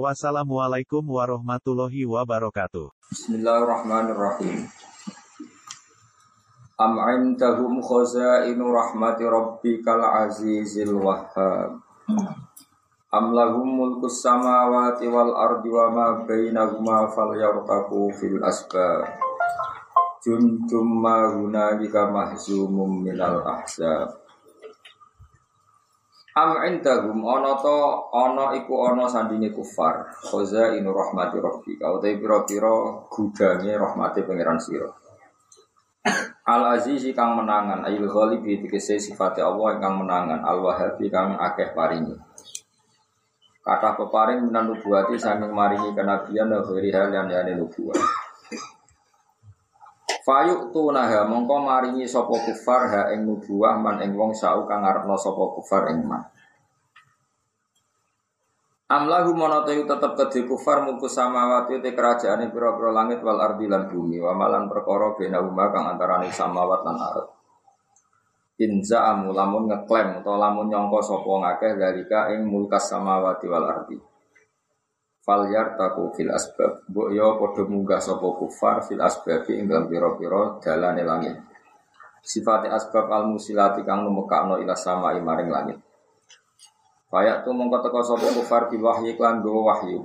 Wassalamualaikum warahmatullahi wabarakatuh. Bismillahirrahmanirrahim. Am indahum khazainu rahmati rabbikal azizil wahhab. Am lahum mulkus samawati wal ardi wa ma bainahuma falyartaku fil asbab. Jundum ma hunalika mahzumum minal ahzab. Am indahum ana to ana iku ana sandinge kufar. Khazainu rahmati rabbika. Utai pira-pira gudange rahmati pangeran sira. Al Azizi kang menangan, ayul ghalibi dikese sifat Allah kang menangan, Al Wahabi kang akeh paringi. Kata peparing minan nubuati saking maringi kenabian dan hal yang yani nubuat. Fayuk tunaha mongko maringi sopo kufar ha ing nubuah man ing wong sau kang ngarepno sopo kufar ing man. Amlahu monotoyu tetep kedhe kufar mulku samawati te kerajaane pira-pira langit wal ardi lan bumi wa malan perkara bena huma kang antarane samawat lan ardh. Inza amu lamun ngeklaim utawa lamun nyangka sapa ngakeh dalika ing mulkas samawati wal ardi. Fal yartaku fil asbab. Mbok yo padha munggah sapa kufar fil asbab ing dalam pira-pira dalane langit. Sifat asbab al musilati kang numekakno ila sama maring langit. Kayak tu mongko teko sapa kufar di wahyu klan go wahyu.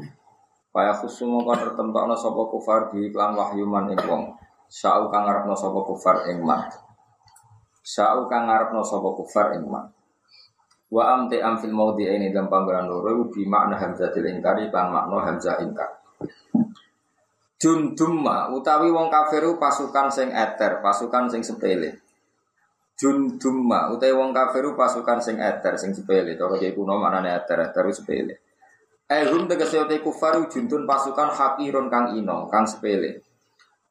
Kayak khusus mongko tertentokno sapa kufar di klan wahyu man ing wong. Sa'u kang ngarepno sapa kufar ing man. Sa'u kang ngarepno sapa kufar ing man. Wa am te am fil maudi ini dalam panggonan loro bi makna hamzatil ingkari kan makna hamzah ingkar. Jundumma utawi wong kafiru pasukan sing eter, pasukan sing sepele. Jundumma utai wong kafiru pasukan sing eter sing sepele to kaya kuno maknane eter eter sepele. Ehum tegese utai kufaru juntun pasukan hakirun kang ino kang sepele.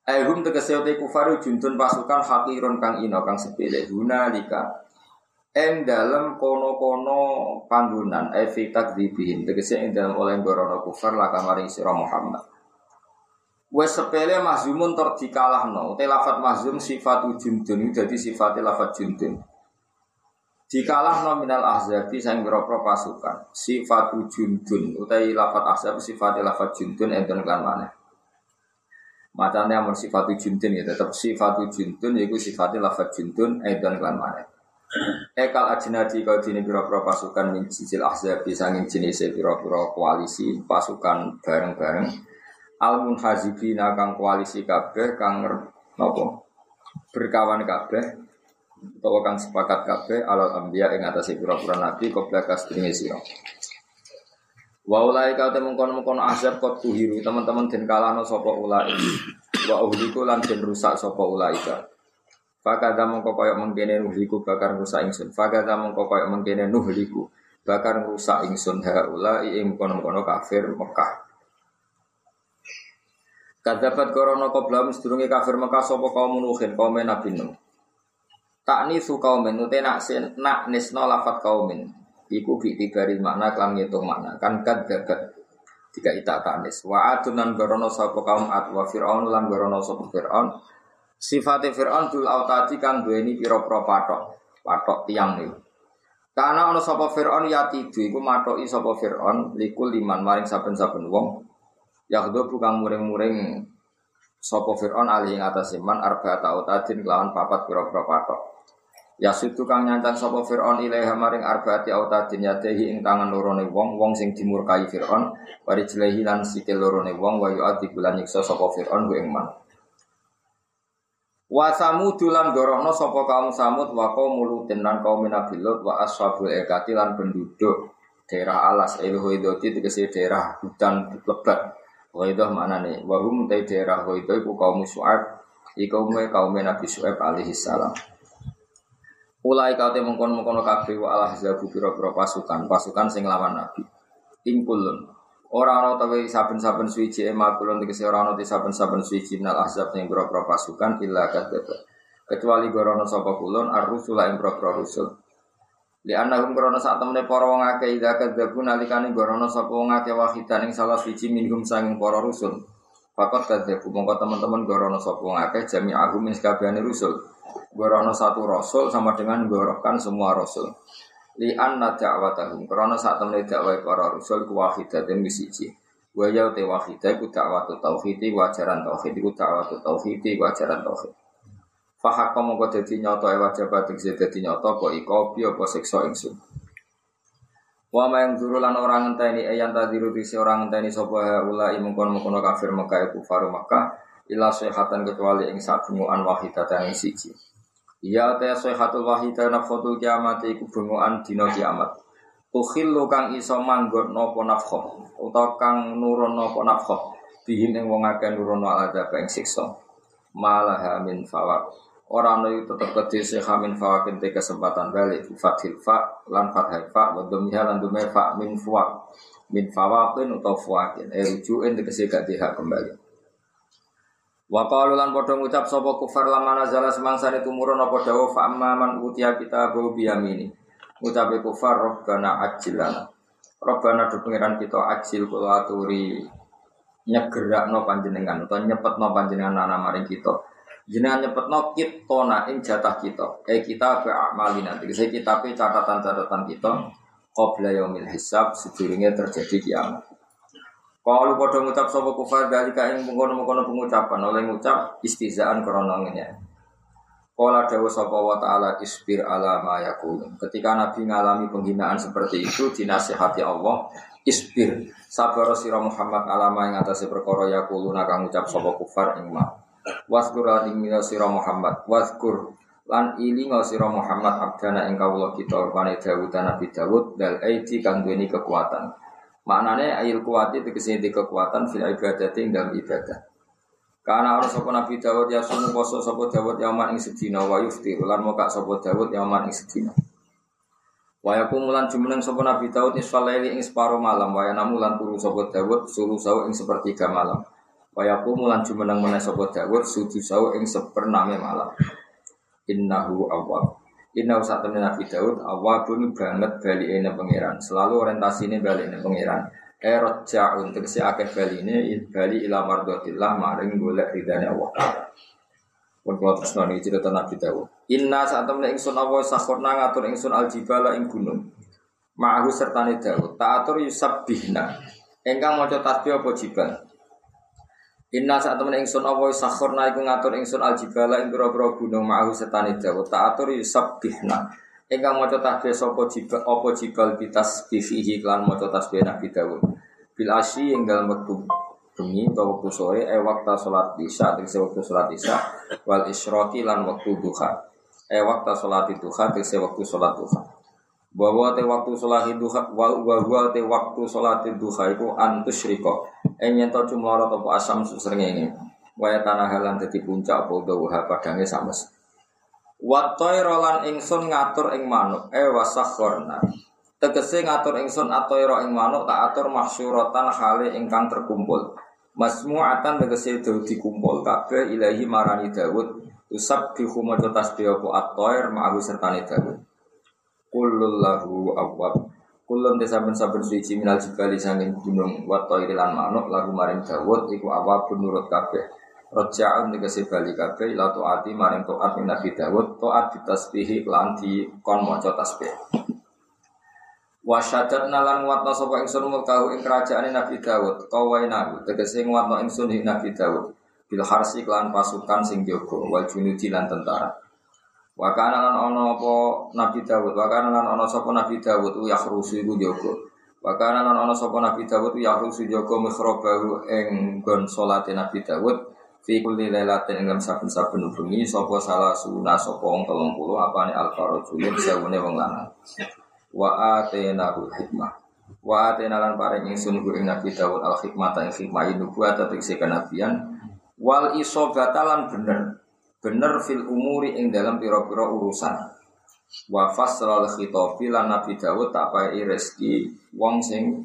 Ehum tegese utai kufaru juntun pasukan hakirun kang ino kang sepele. Hunalika ing dalam kono-kono panggonan evi takdzibihin tegese ing dalam oleh gorono kufar laka maring sira Muhammad. Wes sepele mahzumun ter dikalahno. Te lafat mahzum sifat jundun jadi sifat lafat jundun. Dikalahno minal ahzabi sang biro pasukan. Sifat jundun utai lafat ahzab sifat lafat jundun enten kan mana. Macamnya amun sifat jundun ya tetap sifat jundun yaitu sifat lafat jundun enten kan mana. Ekal ajnadi kau dini biro-biro pasukan min sisil ahzabi sanging jenis biro-biro koalisi pasukan bareng-bareng. Al munhazibina kang koalisi kabeh kang nopo? Berkawan kabeh utawa kang sepakat kabeh alal anbiya ing atase pira-pira nabi qabla kasdringe sira. Wa ulai ka temen kono-kono azab tuhiru teman-teman den kalano sapa ulai. Wa uhliku lan den rusak sapa ulai ka Fakada mongko kaya mengkene nuhliku bakar rusak ingsun Fakada mongko kaya mengkene nuhliku bakar rusak ingsun ha ulai ing kono-kono kafir Mekah Kadapat korona koblam sedurunge kafir Mekah sapa kaum nuhin kaum Nabi Nuh. Takni su kaumin nute nak sen nak nisno lafat kaumin. Iku bi tibari makna kelam ngitung makna kan kadabat. Tiga ita taknis. Wa adunan gorono sapa kaum ad wa fir'aun lan gorono sapa fir'aun. Sifate fir'aun dul autati kang duweni pira-pira patok. Patok tiang nih. Karena ana sapa fir'aun yati iku matoki sapa fir'aun likul liman maring saben-saben wong Yahdo bukan muring-muring Sopo Fir'aun alih ing atas iman arba ta'u tadin kelawan papat pira-pira patok. Ya nyantan sopo Fir'aun ilaiha maring arba ta'u tadin yadehi ing tangan lorone wong wong sing dimurkai Fir'aun wari jelehi lan sikil lorone wong wa yu'adi bulan nyiksa sopo Fir'aun ku ing man. Wa samudulan gorohno sopo kaum samud wa kaum mulutin lan kaum minabilut wa ashabul ekati lan penduduk daerah alas. Eluhu idoti tegesi daerah hutan lebat. Ghaidah mana nih? Wahum tay daerah Ghaidah iku kaum Su'ab Iku kaum Nabi Su'ab alaihi salam. Ulai kau mengkon mengkono kabeh wa alah zabu piro pasukan. Pasukan sing lawan Nabi. Ingkulun Ora ana tawi saben-saben suci emakulun tegese ora ana saben-saben suci minal ahzab sing boro pasukan illa kadzdzaba. Kecuali gorono sapa kulon ar-rusula ing boro rusul. Li annahum gorono sak temene para wong akeh ida kadzabu nalikane gorono sapa wong akeh wahidan ing salah siji minhum sanging para rusul. Fakot kadzabu mongko teman-teman gorono sapa wong akeh jami agum ing sakabehane rusul. Gorono satu rasul sama dengan gorokan semua rasul li anna da'watahum. Karena saat temen dakwah para rasul ku wahidatin misiji. Wa ya te wahidah ku dakwatu tauhid wajaran tauhid ku dakwatu tauhid wajaran tauhid. Fa hakka mongko dadi nyata e wajib tegese dadi nyata apa iko apa siksa ingsun. Wa ma yang zuru lan orang ngenteni ayan tadiru disi orang ngenteni sapa ula mungkon-mungkon kafir Mekah faru Mekah ila sehatan kecuali ing sabunguan wahidatan ing siji Ya ta sayhatul wahida nafkhatul kiamat iku bengokan dina kiamat. Tukhillu kang iso manggon napa nafkhah utawa kang nurun napa nafkhah bihim ing wong akeh nurun azab ing siksa. Malah min fawaq. Ora ana tetep kedhe sehamin fawakin te kesempatan balik fathil fa lan fathil fa wa dhammiha lan dhume fa min fuwaq. Min fawaqin utawa fuwaqin. Eh rujukin tegese gak kembali. Wa qalu lan padha ngucap sapa kufar lamana zala semangsa itu murun apa dawa fa amman utiya kita bu biyamini. Ngucape kufar robbana ajilana. Robbana do pangeran kita ajil kula aturi nyegerakno panjenengan utawa nyepetno panjenengan ana maring kita. Jenengan nyepetno kitona ing jatah kita. Eh kita be amalina. Tegese kita catatan-catatan kita qabla yaumil hisab sedurunge terjadi kiamat. Kalau pada ngucap sopo kufar dari kain mengkono-mengkono pengucapan oleh ngucap istizaan koronongnya. Kala dawa sopo wa ta'ala isbir ala ma yakulun. Ketika Nabi mengalami penghinaan seperti itu dinasihati Allah, isbir sabar sira Muhammad alama yang atas perkara yakulun akan ngucap sopo kufar ing ma. Waskur ing sira Muhammad, waskur lan iling sira Muhammad abdana ing kawula kita rupane Dawud Nabi Dawud dal aidi kang duweni kekuatan. Maknanya ayil kuwati tegese di kekuatan fil ibadah dalam ibadah. Karena orang sopo Nabi Dawud ya sumu poso sopo Dawud yaman ing sedina wa yuftir lan moka sopo Dawud yaman ing sedina. Wa mulan jumeneng sopo Nabi Dawud isfalaili ing separo malam wa namu lan turu sopo Dawud suruh sawu ing sepertiga malam. Wa mulan jumeneng meneh sopo Dawud sudu sawu ing sepername malam. Innahu awwab. Inna temen Nabi Daud awabun banget bali ini pangeran. Selalu orientasi ini bali ini pangeran. Erot ja'un tegesi akeh bali ini bali ila mardotillah maring golek ridhani Allah. Pun kalau terus nani cerita Nabi Daud. Inna saat temen ingsun Allah sakhorna ngatur ingsun aljibala ing gunung. Ma'ahu sertani Daud. Ta'atur yusabbihna. Engkang mau tasbih apa jibal. Inna saat temen ingsun Allah sakhorna iku ngatur ingsun aljibala ing pira-pira gunung ma'ahu setani dawa. Ta'atur yusabbihna ingkang maca tasbih sapa jibal apa jibal bitasbihi lan maca tasbih Nabi Dawud bil asyi ing dalem wektu bengi utawa wektu sore e waktu salat isya tegese wektu salat isya wal isyraqi lan wektu duha. E waktu salat duha tegese wektu salat duha bahwa te waktu sholat duha bahwa te waktu sholat duha itu antus riko enyen to cuma atau asam susrengenge waya tanah halan dadi puncak apa dawa padange sames Watoi rolan ingsun ngatur ing manuk. E wasakhorna tegese ngatur ingsun atoiro ing manuk tak atur mahsyuratan hale ingkang terkumpul. Masmu'atan tegese dadi dikumpul. Kabeh ilahi marani Daud usabbihu maca tasbih apa? Atoir ma'ahu sertane Daud Kulul lahu awwab. Kulun te saben-saben suci minal jibali sangin gunung Wato lan manuk lagu maring Dawud Iku awab nurut kabeh. Roja'un tegesi bali kabeh Ila to'ati maring to'at min Nabi Dawud To'at ditasbihi lan di kon moco tasbih. Wasyadat nalan nguatno sapa ingsun mulkahu ing kerajaan Nabi Dawud Kawainahu tegesi nguatno ingsun ing Nabi Dawud Bil harsi kelan pasukan sing jogo lan tentara Wakana lan ono apa Nabi Dawud, wakana lan ono sapa Nabi Dawud u yakhrusu iku jaga. Wakana lan ono sapa Nabi Dawud u yakhrusu jaga mikhrabahu ing gon salate Nabi Dawud fi kulli lailatin ing saben-saben bengi sapa salah suna sapa wong 30 apane al-farajulin sewune wong lanang. Wa atenahu hikmah. Wa atena lan paring ingsun ing Nabi Dawud al-hikmah ta ing hikmah nubuwat kenabian wal isobatalan bener bener fil umuri ing dalam piro-piro urusan. Wa fasral khitofi lan Nabi Dawud tak pai rezeki wong sing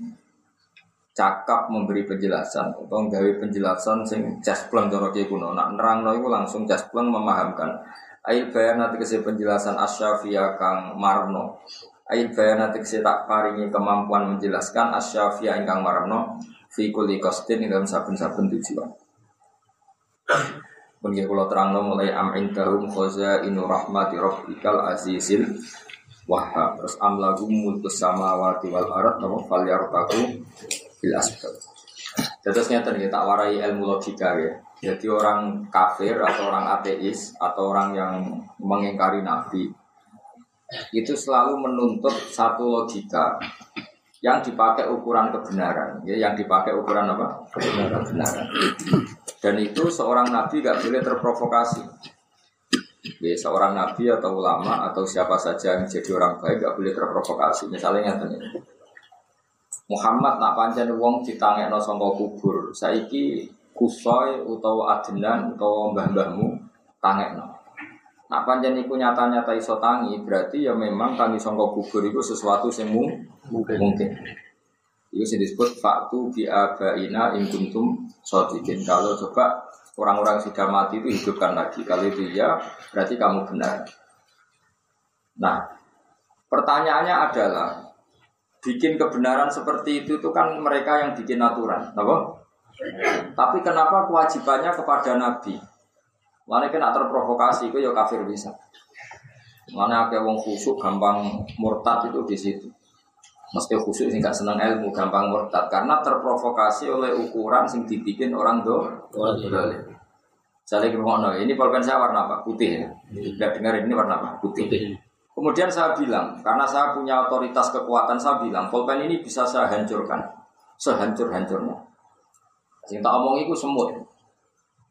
cakap memberi penjelasan atau gawe penjelasan sing jaspleng cara kiye kuno. Nak nerangno iku langsung jaspleng memahamkan. Ail bayan nanti kese penjelasan asyafia kang marno. Ail bayan nanti kese tak paringi kemampuan menjelaskan asyafia ingkang marno fi kulli qasdin dalam saben-saben tujuan Pun kula terangno mulai am indahum inu rahmati rabbikal azizil wahab terus am lagu mulkus samawati wal arad napa fal yartaku bil asbab. Terus nyata nih tak warai ilmu logika ya. Jadi orang kafir atau orang ateis atau orang yang mengingkari nabi itu selalu menuntut satu logika yang dipakai ukuran kebenaran, ya, yang dipakai ukuran apa? Kebenaran. kebenaran. Dan itu seorang nabi gak boleh terprovokasi. Ya, seorang nabi atau ulama atau siapa saja yang jadi orang baik gak boleh terprovokasi. Misalnya yang Muhammad nak pancen wong ditangekno sangka kubur. Saiki kusoi utawa adenan utawa mbah-mbahmu tangekno. Nak pancen iku nyata-nyata iso tangi, berarti ya memang tangi sangka kubur itu sesuatu yang mungkin. mungkin. Itu sih disebut faktu bi abaina in kuntum sodikin. Kalau coba orang-orang sudah mati itu hidupkan lagi. Kalau itu ya berarti kamu benar. Nah, pertanyaannya adalah bikin kebenaran seperti itu itu kan mereka yang bikin aturan, apa? Tapi kenapa kewajibannya kepada Nabi? Mana kena terprovokasi itu ya kafir bisa. Mana kayak wong khusuk gampang murtad itu di situ. Mesti khusuk sih nggak senang ilmu gampang murtad karena terprovokasi oleh ukuran sing dibikin orang do. Jadi ini pulpen saya warna apa? Putih ya. Tidak dengar ini warna apa? Putih. Kemudian saya bilang, karena saya punya otoritas kekuatan, saya bilang, pulpen ini bisa saya hancurkan. Sehancur-hancurnya. Yang tak omong itu semut.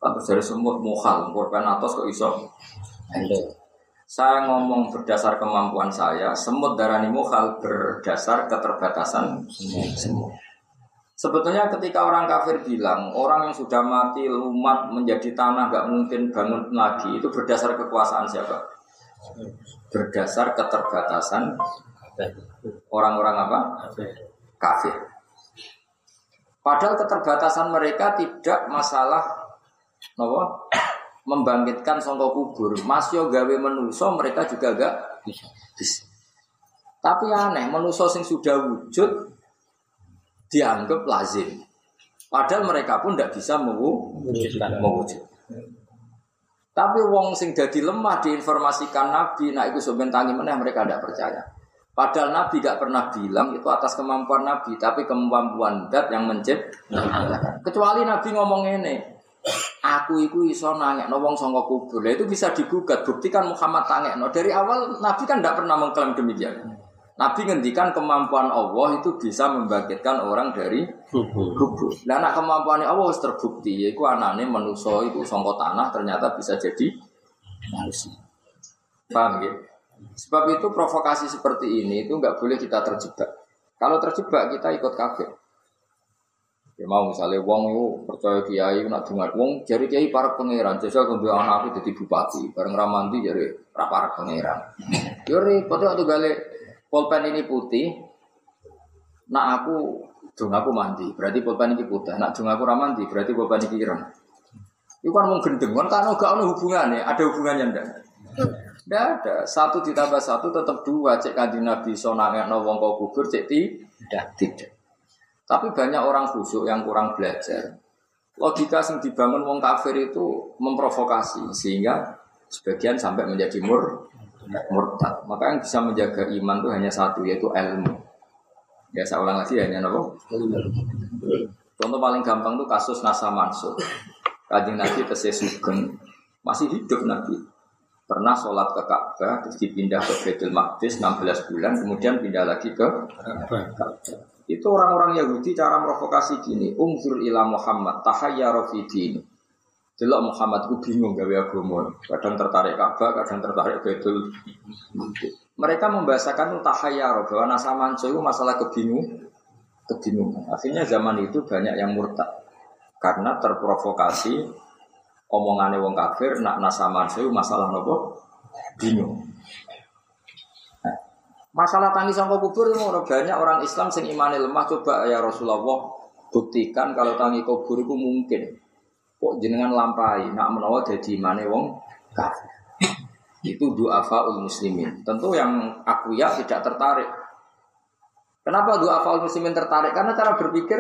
Terus dari semut mukhal, pulpen atas kok iso hancur. Saya ngomong berdasar kemampuan saya, semut darani mukhal berdasar keterbatasan semut. Sebetulnya ketika orang kafir bilang orang yang sudah mati lumat menjadi tanah gak mungkin bangun lagi itu berdasar kekuasaan siapa? berdasar keterbatasan orang-orang apa? Kafir. Padahal keterbatasan mereka tidak masalah nopo membangkitkan songkok kubur. Masih gawe menuso mereka juga gak bisa. Tapi aneh, menuso sing sudah wujud dianggap lazim. Padahal mereka pun tidak bisa mewujudkan. mewujud. Tapi wong sing jadi lemah diinformasikan Nabi, nah itu sebentangi mana mereka tidak percaya. Padahal Nabi gak pernah bilang itu atas kemampuan Nabi, tapi kemampuan dat yang mencipt. Kecuali Nabi ngomong ini, aku itu iso no wong songkok kubur, itu bisa digugat. Buktikan Muhammad tangek no dari awal Nabi kan tidak pernah mengklaim demikian. Nabi ngendikan kemampuan Allah itu bisa membangkitkan orang dari kubur. Nah, nak kemampuan Allah harus terbukti, yaitu anane manusia itu songkot tanah ternyata bisa jadi manusia. Paham ya? Sebab itu provokasi seperti ini itu nggak boleh kita terjebak. Kalau terjebak kita ikut kafir. Ya mau misalnya wong itu percaya kiai nak dengar wong jadi kiai para pangeran jasa kudu anak aku jadi bupati bareng ramanti jadi para pangeran. Yo repot atau gale Pulpen ini putih, nak aku dung aku mandi, berarti pulpen ini putih. Nak dung aku ramanti, berarti pulpen ini ireng. Itu kan mau gendeng, kan kan gak ada hubungannya, ada hubungannya ndak? Ndak ada. Satu ditambah satu tetap dua. Cek kanji Nabi sonangnya no wong kau kubur, cek tidak. Tidak. Tapi banyak orang khusyuk yang kurang belajar. Logika yang dibangun wong kafir itu memprovokasi sehingga sebagian sampai menjadi mur murtad. Maka yang bisa menjaga iman itu hanya satu yaitu ilmu. Ya saya ulang lagi hanya nopo. Contoh paling gampang itu kasus Nasa Mansur. Kajing Nabi tersesugeng sugeng masih hidup Nabi. Pernah sholat ke Ka'bah, terus dipindah ke Baitul Maqdis 16 bulan, kemudian pindah lagi ke Ka'bah. Itu orang-orang Yahudi cara provokasi gini, umzur ila Muhammad, tahayyara fi dini. Delok Muhammad ku bingung gawe agama. Kadang tertarik Ka'bah, kadang tertarik Baitul. Mereka membahasakan tahayyar bahwa nasa manso itu masalah kebingung, kebingungan. Akhirnya zaman itu banyak yang murtad karena terprovokasi omongannya wong kafir nak nasa manso masalah nopo bingung. Masalah tangis sama kubur itu banyak orang Islam sing imani lemah coba ya Rasulullah Buktikan kalau tangi kubur itu mungkin. Kok jenengan lampai, nak menawa jadi mana wong kafir. Itu du'afaul muslimin. Tentu yang aku ya tidak tertarik. Kenapa du'afaul muslimin tertarik? Karena cara berpikir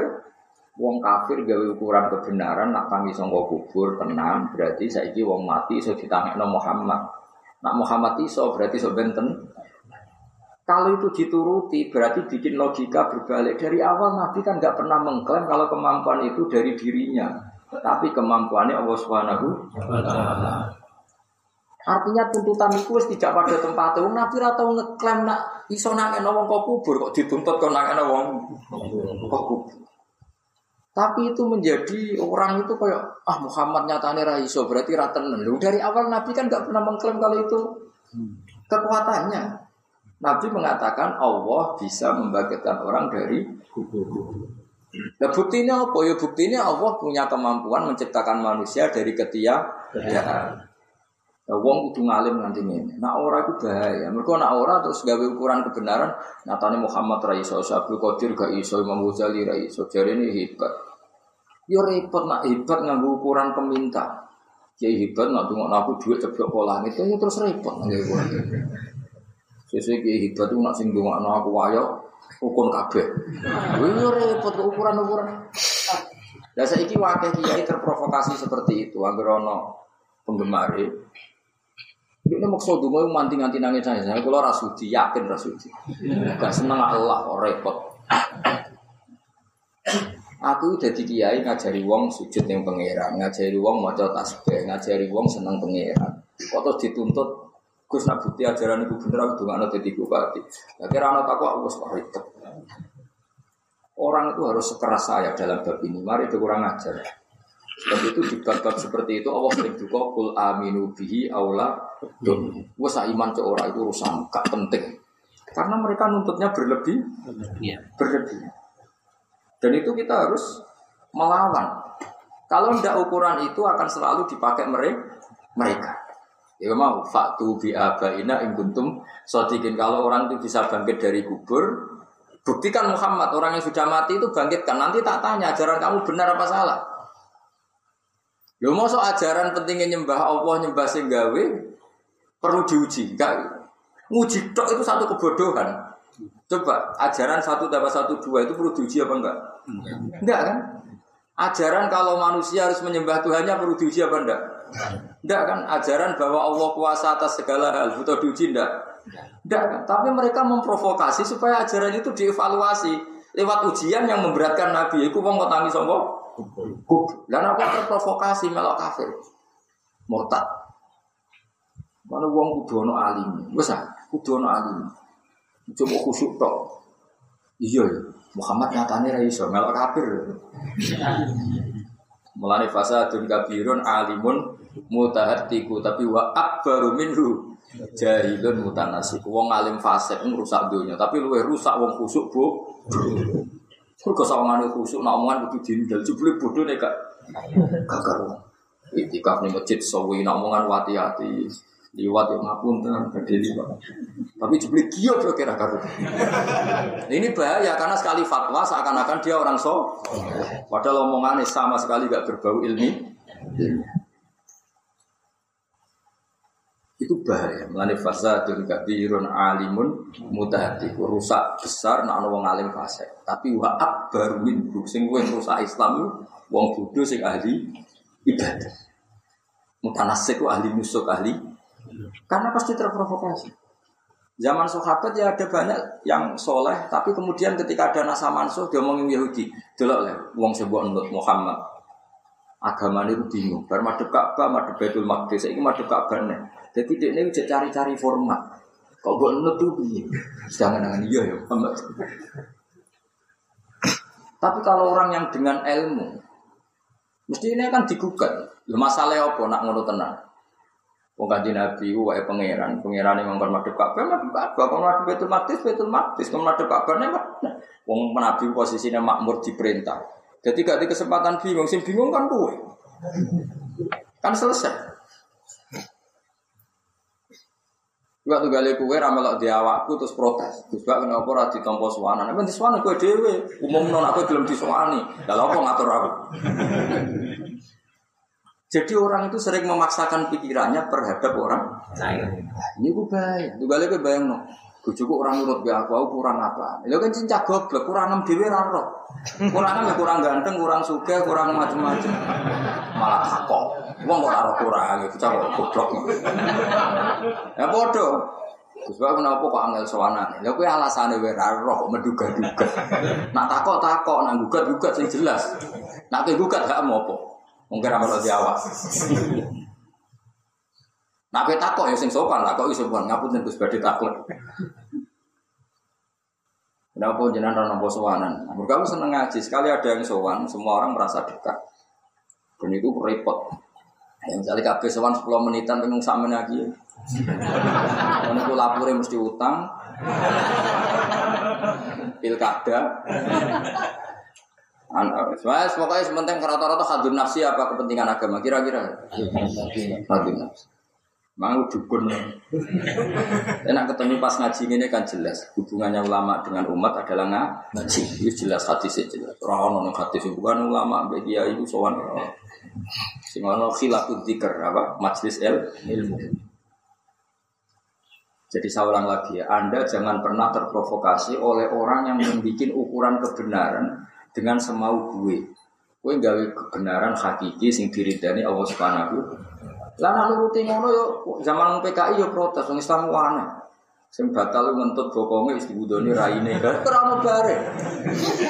wong kafir gawe ukuran kebenaran nak tangi sangka kubur tenang berarti saiki wong mati iso ditangekno Muhammad. Nak Muhammad iso berarti iso benten. Kalau itu dituruti berarti bikin logika berbalik. Dari awal Nabi kan nggak pernah mengklaim kalau kemampuan itu dari dirinya. Tapi kemampuannya Allah Subhanahu Artinya tuntutan itu tidak pada tempatnya. Wong Nabi ora tau ngeklaim nak iso nangekno wong kok kubur kok dituntut kok nangekno wong kok kubur. Tapi itu menjadi orang itu kayak ah Muhammad nyatane ra iso berarti ra. Dari awal Nabi kan nggak pernah mengklaim kalau itu kekuatannya. Nabi mengatakan Allah bisa membangkitkan orang dari kubur. Nah buktinya apa? Ya buktinya Allah punya kemampuan menciptakan manusia dari ketiadaan. Nah, wong kudu ngalim nanti ini. Nah orang itu bahaya. Mereka nak orang terus gawe ukuran kebenaran. Nyatanya Muhammad Raiso, Abdul Qadir gak iso, Imam Ghazali Raiso. Jadi ini hebat. Yo repot nak hebat nganggo ukuran peminta. Kiai hebat nak tunggu aku duit ceblok pola itu ya terus repot. Sesuai kiai hebat tuh nak sing tunggu aku wayo ukun kabeh. Wih repot ukuran-ukuran. Lah saiki wakil kiai terprovokasi seperti itu, agar ono penggemar ini maksud dulu manti nganti nangis saya, saya kalau rasudi yakin rasudi, gak seneng Allah, oh repot. Aku udah di kiai ngajari wong sujud yang pangeran, ngajari wong maca tasbih, ngajari wong seneng pangeran. Kok terus dituntut Gus nak bukti ajaran itu bener aku dongakno dadi bupati. Lah kira ana takwa aku wis ribet. Orang itu harus sekeras saya dalam bab ini. Mari itu kurang ajar. Dan itu di bab-bab seperti itu Allah sering juga kul aminu bihi aula. Wes iman ke orang itu urusan gak penting. Karena mereka nuntutnya berlebih, iya. berlebih. Dan itu kita harus melawan. Kalau tidak ukuran itu akan selalu dipakai mereka. Ya mau faktu bi abaina in kuntum sodikin kalau orang itu bisa bangkit dari kubur, buktikan Muhammad orang yang sudah mati itu bangkitkan. Nanti tak tanya ajaran kamu benar apa salah. Yo mau ajaran pentingnya nyembah Allah nyembah singgawe perlu diuji. Enggak nguji tok itu satu kebodohan. Coba ajaran satu tambah satu dua itu perlu diuji apa enggak? Enggak kan? Ajaran kalau manusia harus menyembah Tuhannya perlu diuji apa enggak? Enggak kan? Ajaran bahwa Allah kuasa atas segala hal butuh diuji enggak? Enggak kan? Tapi mereka memprovokasi supaya ajaran itu dievaluasi lewat ujian yang memberatkan Nabi. Iku wong tangi sangka kubur. Lah apa terprovokasi melok kafir? Murtad. Mana wong kudu ana alim. Wes ah, kudu alim. Coba khusyuk tok. Iya ya. Muhammad nyatane ra iso melok kafir. Mulane fasadun kabirun alimun mutahatiku tapi wa akbaru minhu jahilun mutanasik. Wong alim fasik ngrusak dunia tapi luwih rusak wong khusuk, Bu. Kok sawangane khusuk nak omongan kudu dindel jebule bodoh nek gak gak karo. Itikaf ning masjid sawi nak omongan wati-ati liwat yang ngapunten gede liwat. Tapi jebule kiyo yo kira karo. Ini bahaya karena sekali fatwa seakan-akan dia orang so. Padahal omongannya sama sekali gak berbau ilmi. Itu bahaya. Mengenai fasadun kabirun alimun mutahati. Rusak besar nak wong alim fase. Tapi wa akbar min sing rusak Islam wong bodoh sing ahli ibadah. Mutanasik ahli musuh ahli karena pasti terprovokasi. Zaman sahabat ya ada banyak yang soleh, tapi kemudian ketika ada nasa mansuh dia ngomongin Yahudi, delok lah, wong sebuah nut Muhammad. Agama itu bingung. Baru madep Ka'bah, madep Baitul Maqdis, ini madep Ka'bah nih. Jadi dia ini udah cari-cari format. Kok buat nut tuh. Jangan dengan iya ya Muhammad. Tapi kalau orang yang dengan ilmu, mesti ini kan digugat. Masalahnya apa nak ngono tenang? Wong kanjeng Nabi ku wae pangeran, pangeran yang ngomong madhep Ka'bah, madhep Ka'bah, kalau madhep Baitul Maqdis, Baitul Maqdis, kalau madhep Ka'bah nek Wong Nabi posisinya makmur diperintah. Jadi gak di kesempatan bingung, sing bingung kan kowe. Kan selesai. Juga tuh gali kue ramelok di awakku terus protes. Bak kenapa ora ditampa suwanan? Nek di suwanan kue dhewe, umumno aku gelem disuwani. Lah apa ngatur aku? Jadi orang itu sering memaksakan pikirannya terhadap orang lain. Ini gue. Tuh gali gue bayang no. Bujuku orang nurut be aku, aku kurang apa? Lo kan cinta goblok, kurang enam dewi raro. Kurang enam ya kurang ganteng, kurang suka, kurang macam-macam. Malah takok. Wong kok raro kurang, itu cakap goblok. Ya bodoh. Gus Bak kenapa kok angel sowanan? Lha kuwi alasane wae ra roh menduga-duga. Nak takok takok, nak gugat gugat sing jelas. Nak gugat gak mau apa. Mungkin ra di awak. Nak kowe takok ya sing sopan, takok iso sopan, ngapunten Gus takut. Kenapa jenengan ora nampa sowanan? Mergo aku seneng ngaji, sekali ada yang sowan, semua orang merasa dekat. Dan itu repot. Yang misalnya kabeh sowan 10 menitan pengen sak lagi. Ono ku lapure mesti utang. Pilkada. Soalnya pokoknya sementing rata-rata hadun nafsi apa kepentingan agama kira-kira hadun nafsi. Mau dukun. Enak ketemu pas ngaji ini kan jelas hubungannya ulama dengan umat adalah ngaji. Itu jelas hati jelas. Orang orang hadis bukan ulama, bagi itu sowan. Sing ono khilafud dzikir apa? Majlis el ilmu. Jadi saya ulang lagi ya, Anda jangan pernah terprovokasi oleh orang yang membuat ukuran kebenaran dengan semau gue. Gue gawe kebenaran hakiki sing diridani Allah Subhanahu. Lah nak nuruti ngono yo zaman PKI yo protes wong Islam aneh. Sing batal ngentut bokonge wis dibudoni raine. Ora ono bare.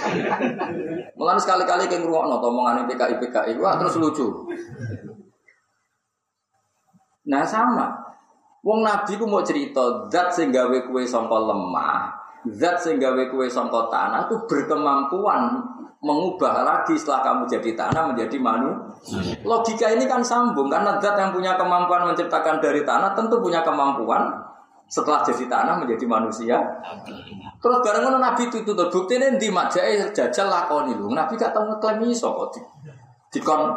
Mulane sekali-kali ke ngrungokno omongane PKI PKI wah terus lucu. Nah sama, Wong Nabi ku mau cerita zat sing gawe kue sangka lemah, zat sing gawe kue sangka tanah itu berkemampuan mengubah lagi setelah kamu jadi tanah menjadi manusia. Logika ini kan sambung karena zat yang punya kemampuan menciptakan dari tanah tentu punya kemampuan setelah jadi tanah menjadi manusia. Terus bareng Nabi itu tuh bukti ini di majai jajal lakoni lu. Nabi gak tahu ngeklaim iso kok di, dikon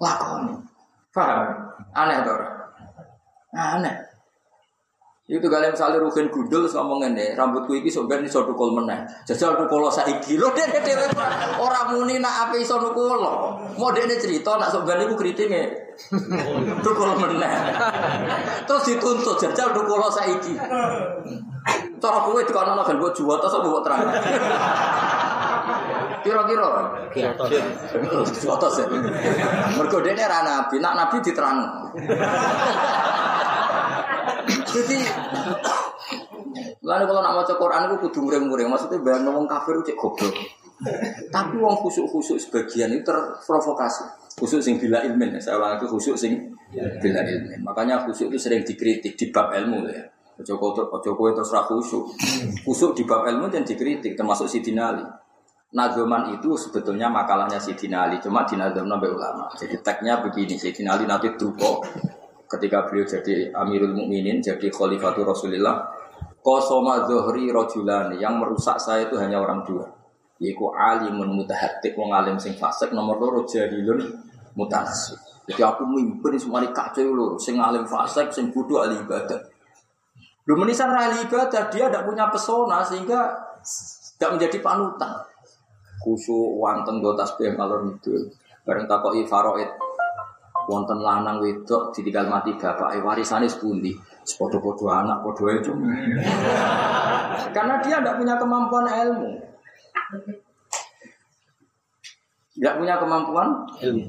lakoni. Paham? Aneh tuh. Aneh. Itu kalian misalnya Rukin Gundul ngomong ini, rambutku ini sebenarnya iso dukul meneh. Jajal dukul saiki. Lho dene dhewe ora muni nak ape iso dukul. Mau dene cerita nak sebenarnya iku kritike. Dukul meneh. Terus dituntut jajal dukul saiki. Cara kowe dikono kan mbok juwata sok mbok terang. Kira-kira. Sih. Mergo dene ra nabi, nak nabi diterang. Jadi Lalu kalau nak maca Quran itu kudu muring-muring, maksudnya bayang ngomong kafir cek goblok. Tapi wong khusuk-khusuk sebagian itu terprovokasi. Khusuk sing bila ilmin, saya ulang itu khusuk sing bila ilmin. Makanya khusuk itu sering dikritik di bab ilmu ya. Ojo kowe terus ra khusuk. Khusuk di bab ilmu dan dikritik termasuk Sidina Ali. Nazoman itu sebetulnya makalahnya Sidina Ali, cuma dinazomno oleh ulama. Jadi tagnya begini, Sidina Ali nanti drupo ketika beliau jadi Amirul Mukminin, jadi Khalifatul Rasulullah, kosoma zohri rojulani yang merusak saya itu hanya orang dua, yaitu alimun mutahatik wong alim sing fasik nomor loro jahilun mutanasib. Jadi aku mimpin semua kacau lho, sing alim fasik, sing bodoh ahli ibadah. Lu menisan ahli ibadah dia tidak punya pesona sehingga tidak menjadi panutan. Khusyuk wonten go tasbih kalau itu. Bareng takoki faraid wonten lanang wedok ditinggal mati bapak warisane sepundi? Sepodo-podo anak podo itu karena dia tidak punya kemampuan ilmu. Tidak punya kemampuan ilmu.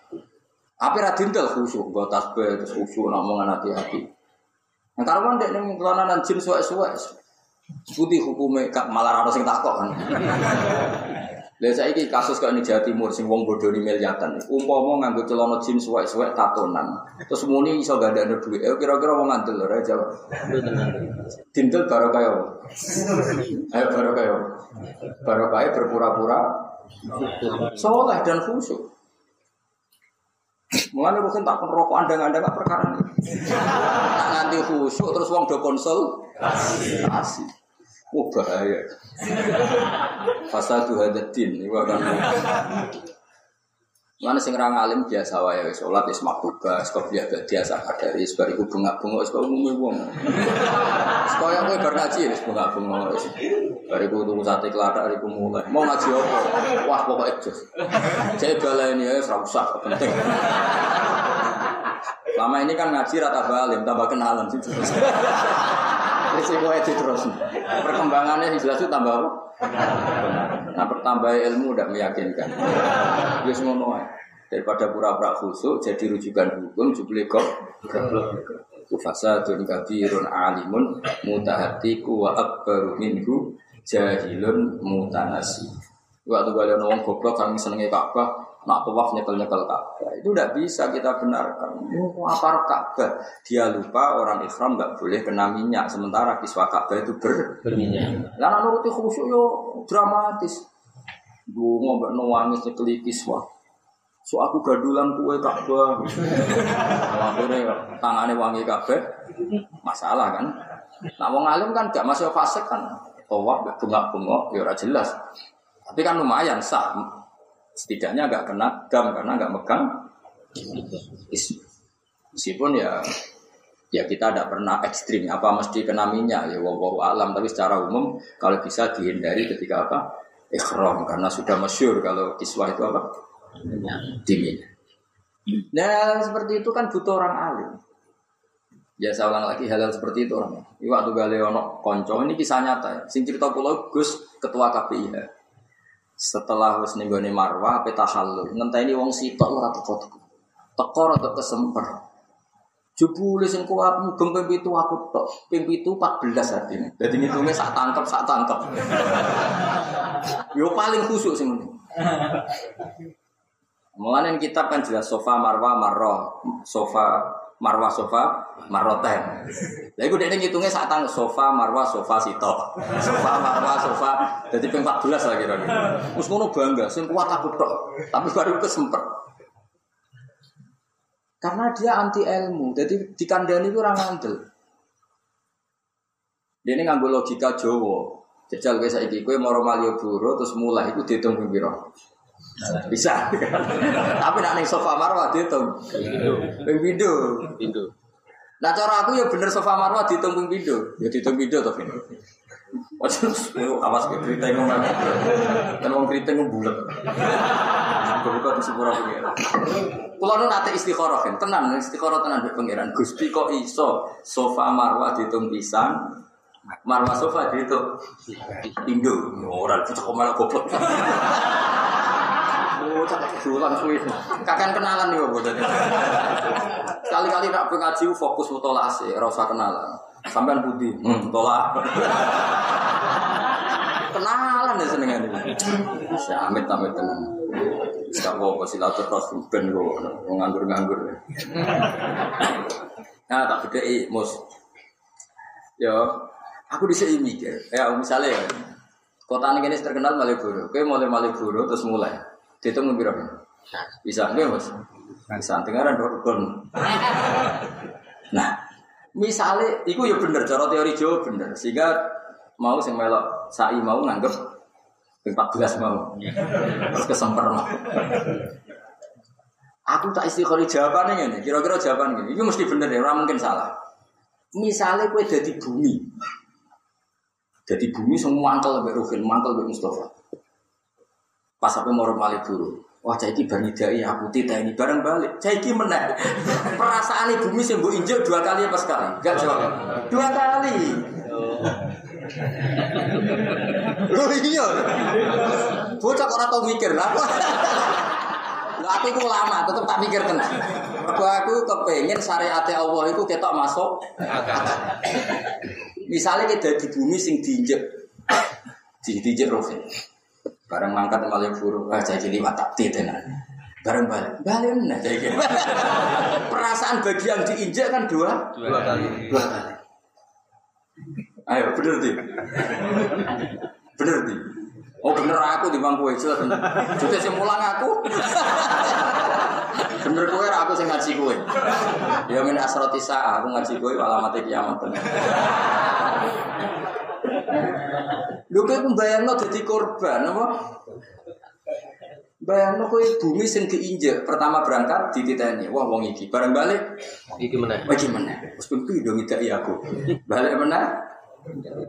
Apa radintel khusyuk gue tasbih terus khusyuk ngomongan hati-hati. Kalau kan dia nih kelananan jin suwe-suwe putih hukumnya malah harus yang takut kan Lihat saya ini kasus kok ini Jawa Timur, sing wong bodoh ini miliatan. Umpama nganggo celana jin suwek-suwek tatonan. Terus muni iso gak ada duit. Eh kira-kira wong ngandel lho jawab. Dintel baru kaya. Ayo baru kaya. Baru kaya berpura-pura soleh dan khusyuk. Mulane bukan tak rokok anda-anda gak perkara ini. Nanti khusyuk terus wong do konsol. Asik. Oh bahaya. Fasadu hadatin. Ini akan Mana sing ra ngalim biasa wae wis salat wis maktuba, wis qobliyah biasa kadari wis bariku bunga-bunga wis kok umume wong. Wis koyo kowe bar ngaji wis bunga-bunga wis. Bariku tuku sate kelathak bariku mulai. Mau ngaji apa? Wah pokoknya jos. Saya baleni ya ora usah penting. Lama ini kan ngaji rata balim, tambah kenalan sih. Risiko itu terus. Perkembangannya jelas itu tambah apa? Nah, bertambah ilmu udah meyakinkan. Ya ngono ae. Daripada pura-pura khusuk jadi rujukan hukum jubli kok fasadun kabirun alimun mutahatiku wa akbaru minhu jahilun mutanasi. Waktu kalian ngomong goblok kami senengnya Ka'bah, nak tawaf nyekel-nyekel Ka'bah. Itu tidak bisa kita benarkan. Apa Ka'bah? Dia lupa orang Islam nggak boleh kena minyak. Sementara kiswah Ka'bah itu ber berminyak. Lalu nuruti khusyuk yo dramatis. Gue mbak nangis nyekeli kiswah. So aku gadulan kue Ka'bah. Akhirnya tangannya wangi Ka'bah. Masalah kan? Nah, wong alim kan gak masuk fase kan. Tawaf bunga-bunga ya jelas. Tapi kan lumayan sah setidaknya nggak kena dam karena nggak megang meskipun ya ya kita tidak pernah ekstrim. Apa mesti kena minyak? Ya wow alam. Tapi secara umum kalau bisa dihindari ketika apa? Ikhram. Karena sudah masyur kalau kiswah itu apa? Dingin. Nah seperti itu kan butuh orang alim. Ya saya ulang lagi hal-hal seperti itu orang. Ini waktu Galeono konco. Ini kisah nyata. Ya. sing cerita pulau Gus ketua KPIH setelah wis ning gone marwah ape tahallul? Ngenteni wong sitok ora teko-teko teko. Rada kesemper jebule sing kuat mugeng ping 7 aku tok. Ping 7 14 artine dadi ngitunge sak tangkep sak tangkep. Yo paling khusuk sing ngene. Mulane kitab kan jelas sofa marwah marroh sofa marwah sofa marroten. Lah iku dekne ngitungnya saat tang sofa marwah sofa sito. Sofa marwah sofa jadi ping 14 lah kira-kira. Wis ngono bangga sing kuat aku tok. Tapi baru kesempet. Karena dia anti ilmu, jadi dikandani itu orang ngandel. Dia ini ngambil logika Jawa. Jajal saya ikut mau Malioboro terus mulai itu dihitung piro. Bisa. Tapi nak ning sofa marwah dihitung. Ping pindho. Pintu. Nah cara aku ya bener sofa marwah dihitung ping pindho. Ya dihitung pindho to, Vin. Waduh, awas ke keriting ngomong. Kan wong keriting bulet. Buka di sepura pengiran. Kulo nu nate istikharah kan, tenan istikharah tenan mbek pangeran. Gusti kok iso sofa marwah dihitung pisan, marwah sofa dihitung pindho. Ora cocok malah goblok. Tak jualan suwi. Kakek kenalan nih, Bu. Sekali-kali nak ngaji fokus mutola sih, ora usah kenalan. Sampean budi, hmm, kenalan ya senengan ini. Si amit amit tenan. Sekarang apa silaturahmi ben kok nganggur-nganggur. Nah, tak beda mus. Yo, aku sini mikir. Ya, misalnya ya, kota ini terkenal Malioboro. Oke, mulai Malioboro terus mulai. Dihitung berapa? Bisa enggak mas? Bisa dengaran dorkon. Nah, misalnya, itu ya bener, cara teori Jawa bener. Sehingga mau sing melok sai mau nganggep 14 mau. Terus kesemper mau. Aku tak istiqori jawabannya ini. Kira-kira jawaban gini. Itu mesti bener ya, orang mungkin salah. Misalnya kue jadi bumi. Jadi bumi semua mangkel lebih Ruhin, mangkel lebih Mustafa. Pas sampai mau malik dulu. Wah, caiki bani dai aku tita ini bareng balik. Caiki menang. Perasaan ibu bumi sembuh injek dua kali apa sekali? Gak jawab. Dua kali. Lu iya. Bocah kok ora tau mikir lah. Lah aku iku lama, tetep tak mikir tenan. Aku aku kepengen syariat Allah itu ketok masuk. Misalnya kita di bumi sing diinjek, diinjek rohin. Barang mangkat malah buru, ah jadi liwat tak tenan. Bareng balik, balik nah jadi Perasaan bagi yang diinjak kan dua, Dua kali. dua kali. Ayo bener di, bener di. Oh bener aku di bangku itu bener. Juga sih mulang aku. bener kowe ra aku sing ngaji kowe. Ya min asroti aku ngaji kowe alamat kiamat. Lho kowe mbayangno dadi korban apa? Bayangno kowe bumi sing diinjek pertama berangkat dititeni. Wah wong iki bareng balik Iki meneh. bagi mana? Wes pun pido ngidaki aku. Balik mana?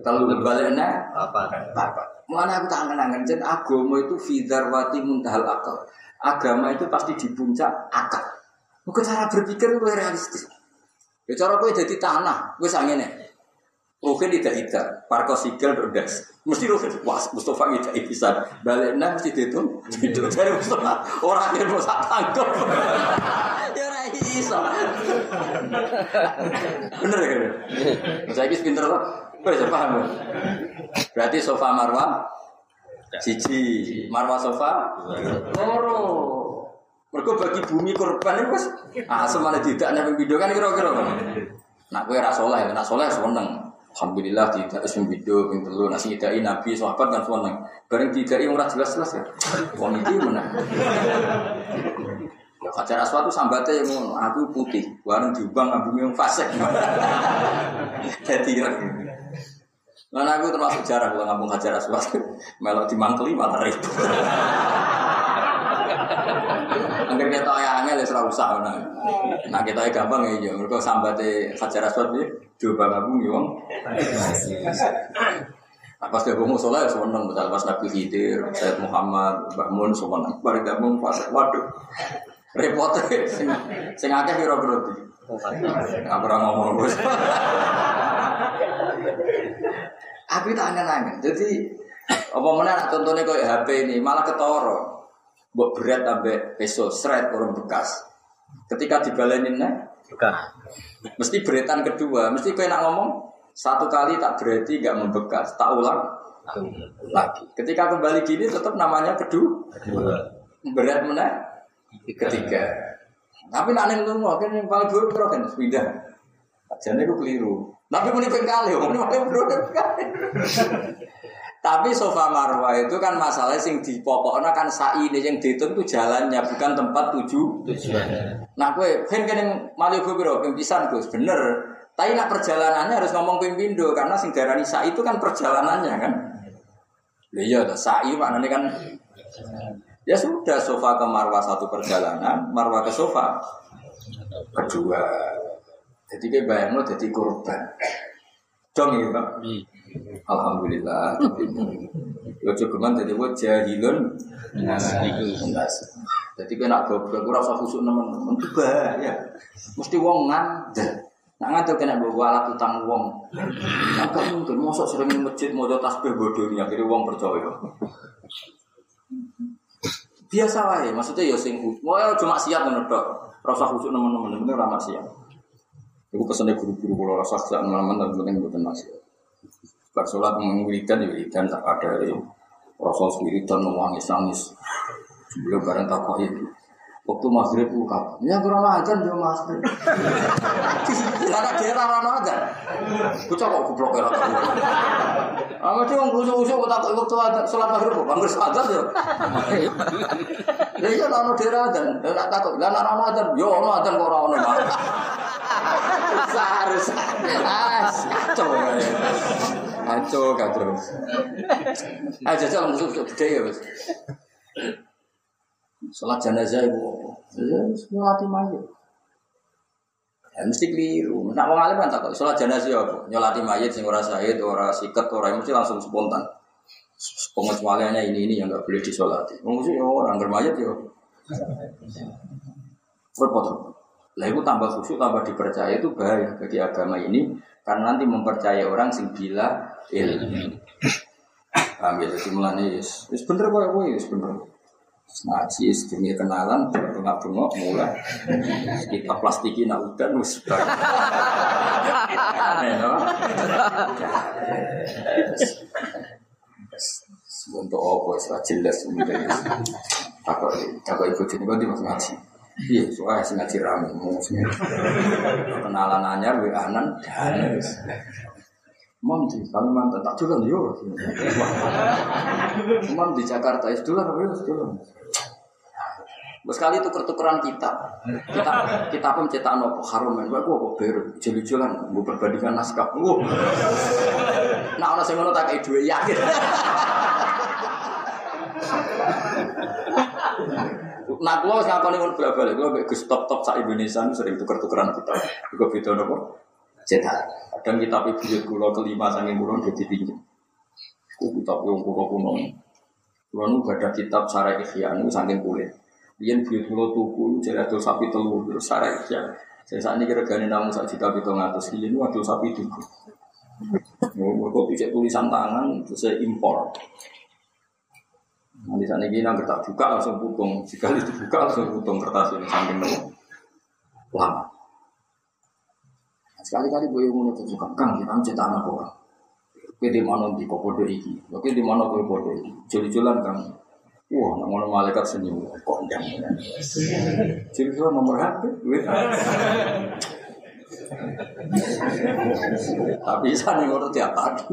Kalau balik mana? Apa? Apa? Mana aku tak angen-angen jen agama itu fidarwati muntahal akal. Agama itu pasti di puncak akal. Mungkin cara berpikir itu realistis. Ya cara kowe jadi tanah, wis angene. Rukin tidak tidak, parko sigel das. Mesti Rukin, wah Mustafa tidak bisa. Baliknya mesti dihitung, itu dari Mustafa. Orang yang mau sak tangkap. Ya ora iso. Bener kan? Saya ini pinter loh. Wes paham. Berarti sofa marwah siji, marwah sofa loro. Mergo bagi bumi korban itu wis asem malah tidak nek video kan kira-kira. Nak kowe ra saleh, nak saleh seneng. Alhamdulillah tidak ism video ping telu nasi idai nabi sahabat kan seneng. Bareng didai ora jelas-jelas ya. Wong iki menang. Ya Hajar Aswad itu sambatnya yang aku putih, warung diubang ambung yang fasik. Jadi Lan aku termasuk jarang kalau ngambung Hajar Aswad, melok dimangkeli malah ribut. Angger kita ya angel ya ora usah ngono. Nah kita gampang ya yo, mergo sambate Hajar Aswad iki coba ngambung yo wong. Nah, pas dia bangun sholat, seneng. Misal pas Nabi Khidir, Sayyid Muhammad, Mbak Mun, seneng. Bareng gabung pas, waduh. Repotnya, sing, sing akeh kira berarti. Aku ngomong bos. Aku tak angen-angen. Jadi apa mana contohnya kayak HP ini malah ketoro. Buat berat sampai peso seret orang bekas. Ketika dibalenin nah, Bukan. mesti beretan kedua, mesti kau nak ngomong satu kali tak berarti nggak membekas, tak ulang lagi. Ketika kembali gini tetap namanya kedua, berat mana? Ketiga. Tapi nak neng tunggu, kan yang paling buruk kan kan pindah. Jadi itu keliru. Tapi muni ping kali, muni paling buruk kali. Tapi sofa marwah itu kan masalah sing di pokoknya kan sa'i ini yang dihitung itu jalannya bukan tempat tuju. Tujuan. Nah gue kan kan yang Malibu biro pimpisan Gus bener. Tapi nak perjalanannya harus ngomong pimpindo karena sing darani sa'i itu kan perjalanannya kan. Lah iya toh sa'i maknanya kan ya sudah sofa ke marwah satu perjalanan, marwah ke sofa kedua. Jadi kayak bayang lo jadi korban. Dong ya Pak. Alhamdulillah. Lo cukuman jadi gue jahilun nas. Nas. Jadi kena goblok ora usah khusuk nemen-nemen bahaya. Mesti wong ngandel. Nak ngandel kena bawa alat utang wong. Nah, gak mungkin mosok sering ning masjid mau tasbih bodoh ini akhirnya wong percaya. Biasa wae, maksudnya ya sing mau ya cuma siap ngono tok. Ora usah khusuk nemen-nemen, bener ora maksiat. Iku pesene guru-guru kula rasa sak nemen tapi penting mboten maksiat. Bar sholat mengwiridan ya wiridan tak ada ya. Rasul wiridan nangis nangis. Beliau bareng takut itu. Waktu maghrib buka, ya kurang ajar dia maghrib. Karena dia rana ajar. Bocah kok goblok ya tak. Ah mesti wong kusuk-kusuk kok tak waktu ajar salat maghrib kok bangger sadar ya. Lah iya ana daerah ajar, nak takut. Lah nak ana ajar, yo ono ajar kok ora. Ah. Kacau, kacau. Ah, jajal musuh gede ya, Mas. Sholat jenazah ibu, ya nyolati mayit. Ya mesti keliru. Nak wong alim kan takut sholat jenazah apa? Nyolati mayit sing ora sahid, ora siket, ora mesti langsung spontan. Pengecualiannya ini ini yang nggak boleh disolati. Wong mesti ya orang bermayit ya. Repot. Lah itu tambah khusyuk, tambah dipercaya itu bahaya bagi agama ini karena nanti mempercayai orang sing bila ilmu. Paham ya, jadi mulanya yes. Yes bener kok, yes bener. Ngaji kenalan, bengak-bengok mulai. Kita plastiki nak udan wis. Untuk apa wis ora jelas mungkin. Takut takut ikut ini mas ngaji. Iya, soalnya sing ngaji rame mau kenalan anyar we anan dan Mam di Kalimantan tak jualan yo. Mam di Jakarta itu jualan apa ya jualan. Sekali itu pertukaran kitab. Kita kita pun cetak nopo harum men. Gua apa beru jual-jualan gua perbandingan naskah. Wah. Nah orang sing ngono tak kayak duwe yakin. Nah, kalau saya akan ingin balik, kalau gus top top sa Indonesia sering tuker tukeran kita. Juga beda nopo cetak. Kadang kita buyut kulo kelima saking kulo jadi tinggi. Kitab yang kulo kuno. Kulo nu ada kitab Sarai Ikhya nu saking kulit. Biyen buyut kulo tuku jadi adol sapi telur terus Sarai Ikhya. Saya saat ini kira-kira namun sak juta pitung atas ini adol sapi tuku. Mereka bisa tulisan tangan, terus saya impor. Nanti saat ini nggak tak buka langsung putung, sekali dibuka langsung putung kertas ini saking lama. Sekali-kali gue yang ngono suka kang kita cetak anak orang. Kowe di mana di kok podo iki? Kowe di mana kowe podo iki? Jol-jolan kang. Wah, nang ngono malaikat senyum kok ndang. Jol-jolan nomor HP, Tapi sana ngono tiap hari.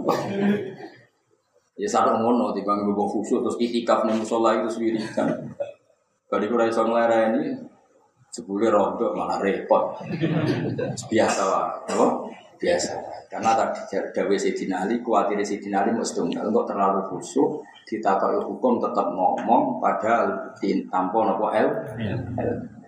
Ya sadar ngono tiba gue khusyuk terus itikaf ning musola itu sendiri kan. Badi ora iso ini Sebule rontok malah repot. Biasa lah, apa? Biasa. Karena tadi Dawe Sayyidina Ali, khawatir Sayyidina Ali mau setunggal, untuk terlalu khusyuk, ditakai hukum tetap ngomong, padahal tanpa nopo L.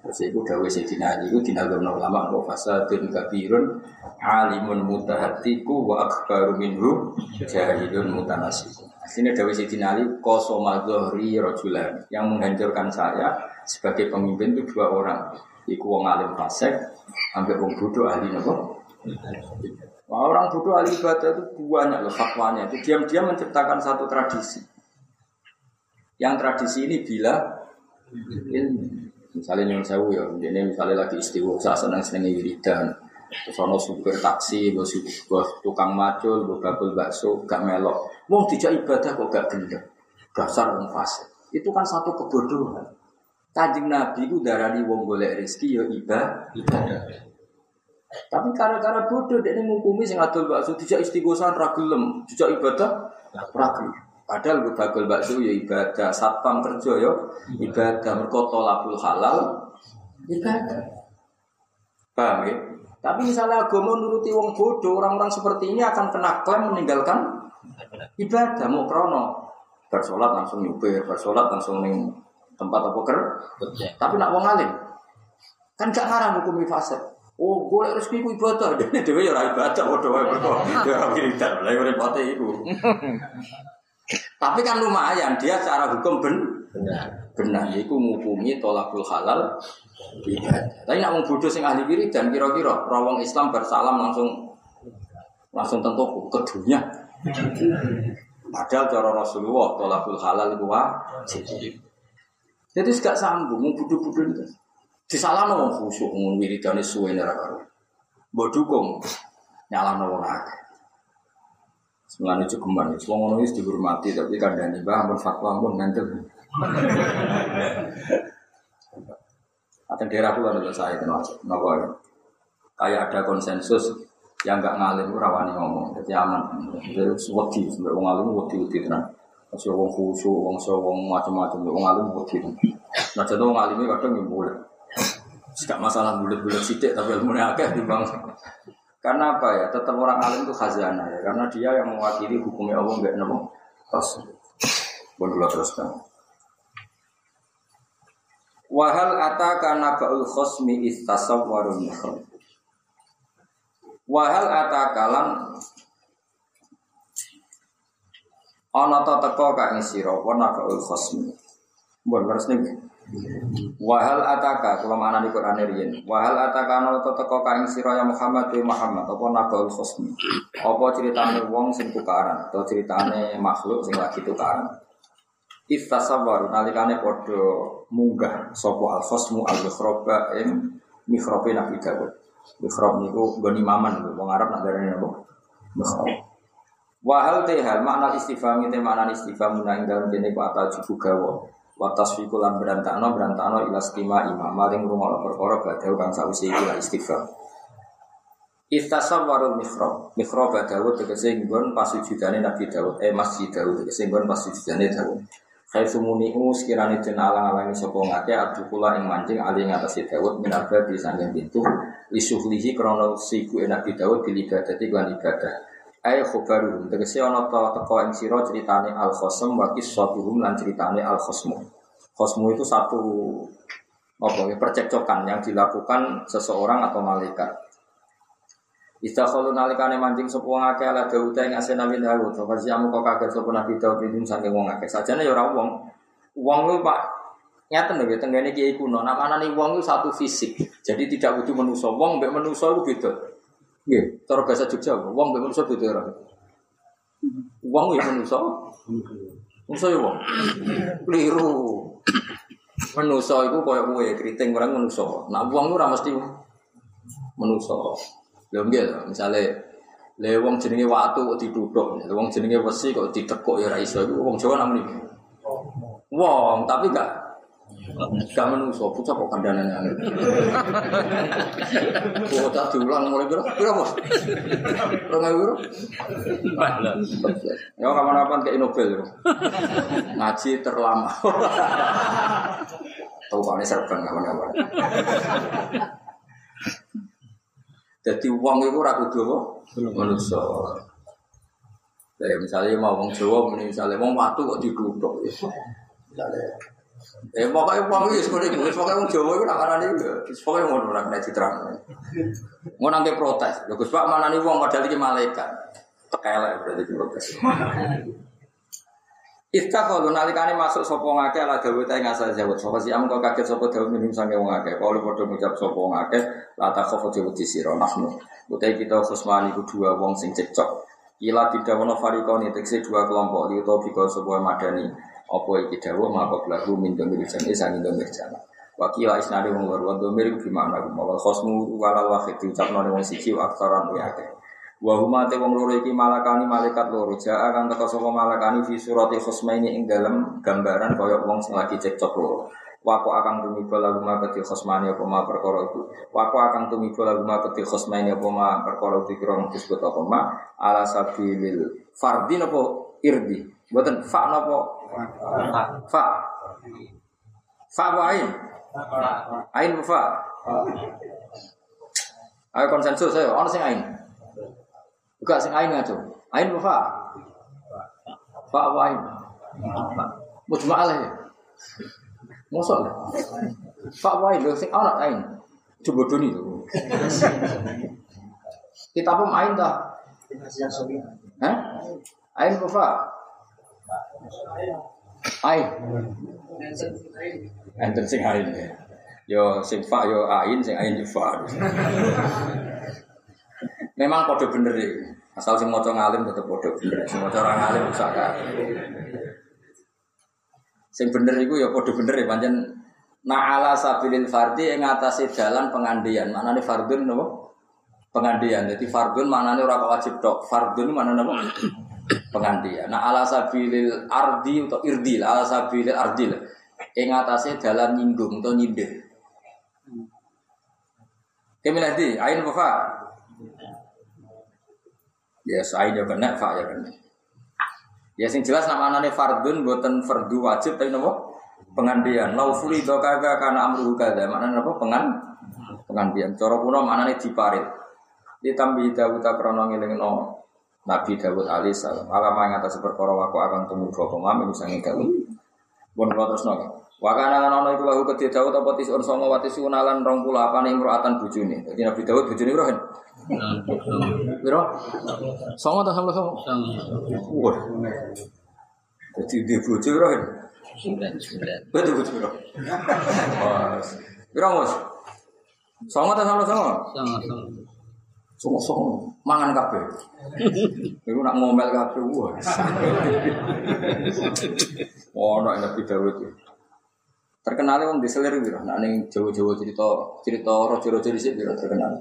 Terus itu Dawe Sayyidina Ali, itu dinagam ulama, nopo fasadun kabirun, alimun mutahatiku, wa akbaru minhu, jahilun mutanasiku. Akhirnya Dawe Sayyidina Ali, kosoma zohri rojulan, yang menghancurkan saya, sebagai pemimpin itu dua orang. Iku wong alim fasek, ambil wong bodoh ahli nopo. Nah, orang bodoh ahli ibadah itu banyak loh fatwanya. Itu diam-diam menciptakan satu tradisi. Yang tradisi ini bila Misalnya yang saya ya, ini misalnya lagi istiwa, saya senang senang wiridan. Terus ono supir taksi, bos tukang macul, bos bakul bakso, gak melok. Wong tidak ibadah kok gak gendeng. Dasar wong fasik. Itu kan satu kebodohan. Kanjeng Nabi itu darani wong golek rezeki ya ibadah. Tapi karena-karena bodoh dia ngukumi sing adol bakso tidak istiqosan ragilem, tidak ibadah ragil. Padahal gue bagel bakso ya ibadah, satpam kerja ya ibadah, merkoto lapul halal ibadah. Paham ya? Tapi misalnya agama nuruti wong bodoh, orang-orang seperti ini akan kena klaim meninggalkan ibadah. Mau krono, bersolat langsung nyupir, bersolat langsung ning tempat apa ker? Tapi nak wong alim. Kan gak ngarang hukum fase. Oh, boleh rezeki ku ibadah. Dene dhewe ya ora ibadah padha wae mergo ya wiridan. Lah repote iku. Tapi kan lumayan dia secara hukum ben benar. Benar iku ngukumi tolakul halal ibadah. Tapi nak wong bodoh sing ahli wiridan kira-kira rawong Islam bersalam langsung langsung tentu kedunya. Padahal cara Rasulullah tolakul halal itu wajib. Jadi gak sambung, mau budu-budu itu. Di salah no khusyuk, mau wiridane suwe nera karo. Mbok dukung, nyala no wong akeh. Semulane cukuman, wong ngono wis dihormati tapi kandhane Mbah ampun fatwa ampun ngantuk. Atau daerah pula ada saya kenal, nopo kayak ada konsensus yang nggak ngalim rawani ngomong, jadi aman. Jadi wedi, wong ngalim wedi wedi tenang. Masih wong khusyuk, wong so wong macam-macam, wong alim bukti. Nah jadi wong alim kadang yang boleh. Tidak masalah bulat-bulat sidik tapi ilmunya akeh di bang. Karena apa ya? Tetap orang alim itu khazanah ya. Karena dia yang mewakili hukumnya Allah nggak nemu. Terus, boleh teruskan. Wahal ataka nabaul khosmi istasawwarun Wahal atakalan Ana ta teko ka ing sira apa nakaul khosmi. Mbon leres niki. Wahal ataka kula mana di Quran riyen. Wahal ataka ana ta teko ka ing sira ya Muhammad wa Muhammad apa nakaul khosmi. Apa critane wong sing tukaran atau critane makhluk sing lagi tukaran. Istasawwaru nalikane padha munggah sapa al khosmu al mikhroba ing mikhrobe Nabi Dawud. Mikrob niku goni maman wong Arab nak darane apa? Wahal tehal makna istifham itu makna istifham menaing dalam jenis kata jubu gawa. Watas fikulan berantakno berantakno ilas kima imam. Maling rumah perkara badau kang sausi ila istifham. Istasab warul mikrob Mikrob Dawud tegese nggon pasujudane Nabi Dawud Eh masjid Dawud tegese nggon pasujudane Dawud Khaifu muni'u sekiranya den alang-alangi sapa ngake kula ing mancing ali ngatasi Dawud minarba di sanjang pintu. Lisuhlihi krana siku Nabi Dawud bil ibadati lan ibadah Ayo khobaruhum Tegesi ono to teko ing siro ceritane al khosem wa kisatuhum lan ceritane al khosmu Khosmu itu satu apa ya, percekcokan yang dilakukan seseorang atau malaikat. Istakhalu nalikane mancing sapa wong akeh ala Daud ing asena min Daud. Fa jamu kok kaget sapa Nabi Daud ini saking wong akeh. Sajane ya ora wong. Wong ku Pak nyata lho tenggene kiai kuno. Manane wong itu satu fisik. Jadi tidak butuh manusa. Wong mbek manusa itu beda. Nggih, cara bahasa Jogja wong mbek manusa beda ora. Wong ya manusa. Manusa ya wong. Keliru. Manusa iku koyo kowe keriting orang manusa. Nak wong ora mesti manusa. Lho nggih misale le wong jenenge watu kok dituthuk, le wong jenenge wesi kok ditekuk ya ora iso iku wong Jawa namanya. Wong, tapi gak gak menungso, bocah kok kandhanan angel. Bocah diulang mulai Bos? Rong ewu piro? Ya kapan-kapan kayak Nobel yo. Ngaji terlama. Tahu paling serban kapan-kapan. Jadi uang itu ragu dua manusia. Ya, misalnya mau wong Jawa, misalnya wong watu kok diduduk. Misalnya, eh pokoknya uang itu seperti itu. Pokoknya wong Jawa itu nak nih, pokoknya mau orang kena diterang. Mau nanti protes. Gus Pak mana nih uang padahal ini malaikat. Tekelek berarti protes. Istaghfar nalikane masuk sapa ngake ala dawuh ta ing asal jawab sapa sih am kok kaget sapa dawuh minum sange wong akeh kalau padha ngucap sapa wong akeh la jawab di sira nahnu utai kita khusmani ku dua wong sing cekcok Ila tidak wono farikoni tekse dua kelompok li utawa bika sebuah madani apa iki dawuh maka lagu min domir jane sang domir jana Wakila isnadi wong loro domir ku gimana wal khosmu walal wahid diucapno wong siji aksaran wa Wa huma te wong loro iki malakani malaikat loro jaa akan teka sapa malakani fi surati khosmaini ing dalam gambaran kaya wong sing lagi cekcok loro. Wako akan tumiba lagu ma keti khosmani apa ma perkara itu. Wako akan tumiba lagu ma keti khosmaini apa ma perkara itu kira disebut apa ma ala sabilil fardin apa irdi. Mboten fa napa? Fa. Fa wa ain. Ain fa. Ayo konsensus ayo, ono sing ain. Buka sing ain ngaco. Ain apa fa? Fa apa ain? Mujma'al ya. Mosok lah. Fa apa ain? Sing ana ain. Coba doni tuh. Kita pun ain dah. Hah? Ain apa fa? Ain. Enten sing ain ya. Yo sing fa yo ain sing ain yo fa. Memang kode bener. Asal sing maca ngalim tetep kode bener. Sing maca ora ngalim usah Sing bener iku ya kode bener ya pancen Na'ala sabilil fardi yang ngatasi jalan pengandian. Mana nih fardun nopo? Pengandian. Jadi fardun mana nih orang wajib dok. Fardun mana nopo? Pengandian. Nah ala sabilil ardi atau irdil. Ala sabilil ardil. Yang ngatasi jalan nyinggung atau nyindir. Ke mana di? Ain apa? Ya saya ya kena, fa ya kena. Ya sing jelas nama nane fardun buatan fardu wajib tapi nopo pengandian. Lau fuli kaga karena amruhu kada. Mana nopo pengan pengandian. Coro kuno mana nih diparit. Ditambi Dawud krono no Nabi Dawud alaihissalam. Alam yang atas perkara waku akan temu dua pemam ini sangi Dawud. Bon terus nopo. Wakana lan ana iku lahu kedhe Daud apa tisun songo wati sunalan 28 imro'atan bojone. Dadi Nabi Daud bojone piro kan? Piro? Songo ta sama songo? Wah. Dadi dia bojo piro kan? Betul betul piro? Piro Mas? Songo ta sama songo? Songo Songo-songo mangan kabeh. Iku nak ngomel kabeh wah. Oh, nak Nabi itu. Terkenal wong diselir gitu. Nah ning Jawa-Jawa cerita cerita rojo-rojo dhisik biro terkenal.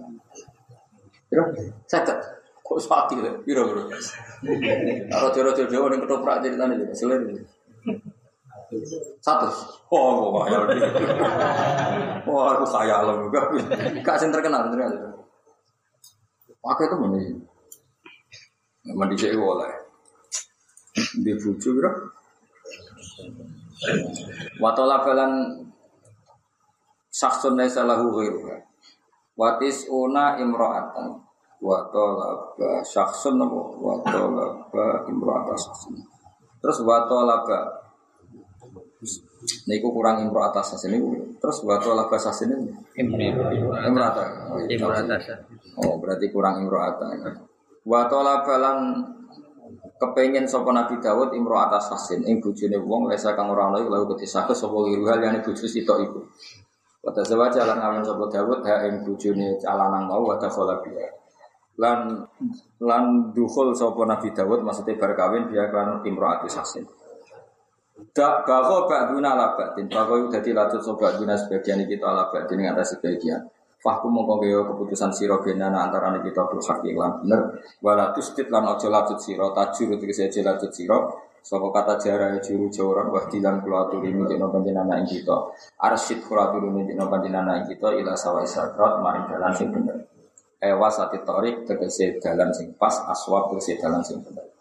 Biro seket. Kok sakit lho, biro biro. Rojo-rojo Jawa ning ketoprak ceritane gitu, selir. Satu. Oh, kok kaya. Wah, aku kaya loh. Gak sing terkenal terkenal. Pakai itu mana? Mandi sih oleh. Di bucu biro. Watola balan saksun laisa lahu ghairuha. Watis una imro'atan. Watola ba saksun apa? Watola ba imro'atan saksun. Terus watola ba Niku kurang imro atas ini terus buat olah bahasa sini imro atas. Imro atas. Oh berarti kurang imro atas. Wa tola balan kepengen sapa Nabi Dawud imro atas hasin ing bojone wong lesa kang ora ana iku lalu ketisake sapa iruhal yani bojo sitok iku. Wa tazawaja lan ngawen sapa Dawud ha ing bojone calanang mau wa dakhala. Lan lan dukhul sapa Nabi Dawud maksudnya bar kawin dia kan imro atas hasin. Dak bago ba'duna ala ba'din Bago itu jadi latut so ba'duna sebagian kita ala Yang atas sebagian. Fahkum mongko kaya keputusan siro benana antara kita bil hak iklan. Bener. Walatus tit lan ojo latut siro Tajur itu kese ojo latut siro. Soko kata jara juru jauran Wah dilan kula aturi minjikno panjenana ing kita. Arsyid kula aturi minjikno panjenana ing kita Ila sawai sakrat maring dalan sing bener. Ewa sati torik tegese dalan sing pas Aswab tegese dalan sing bener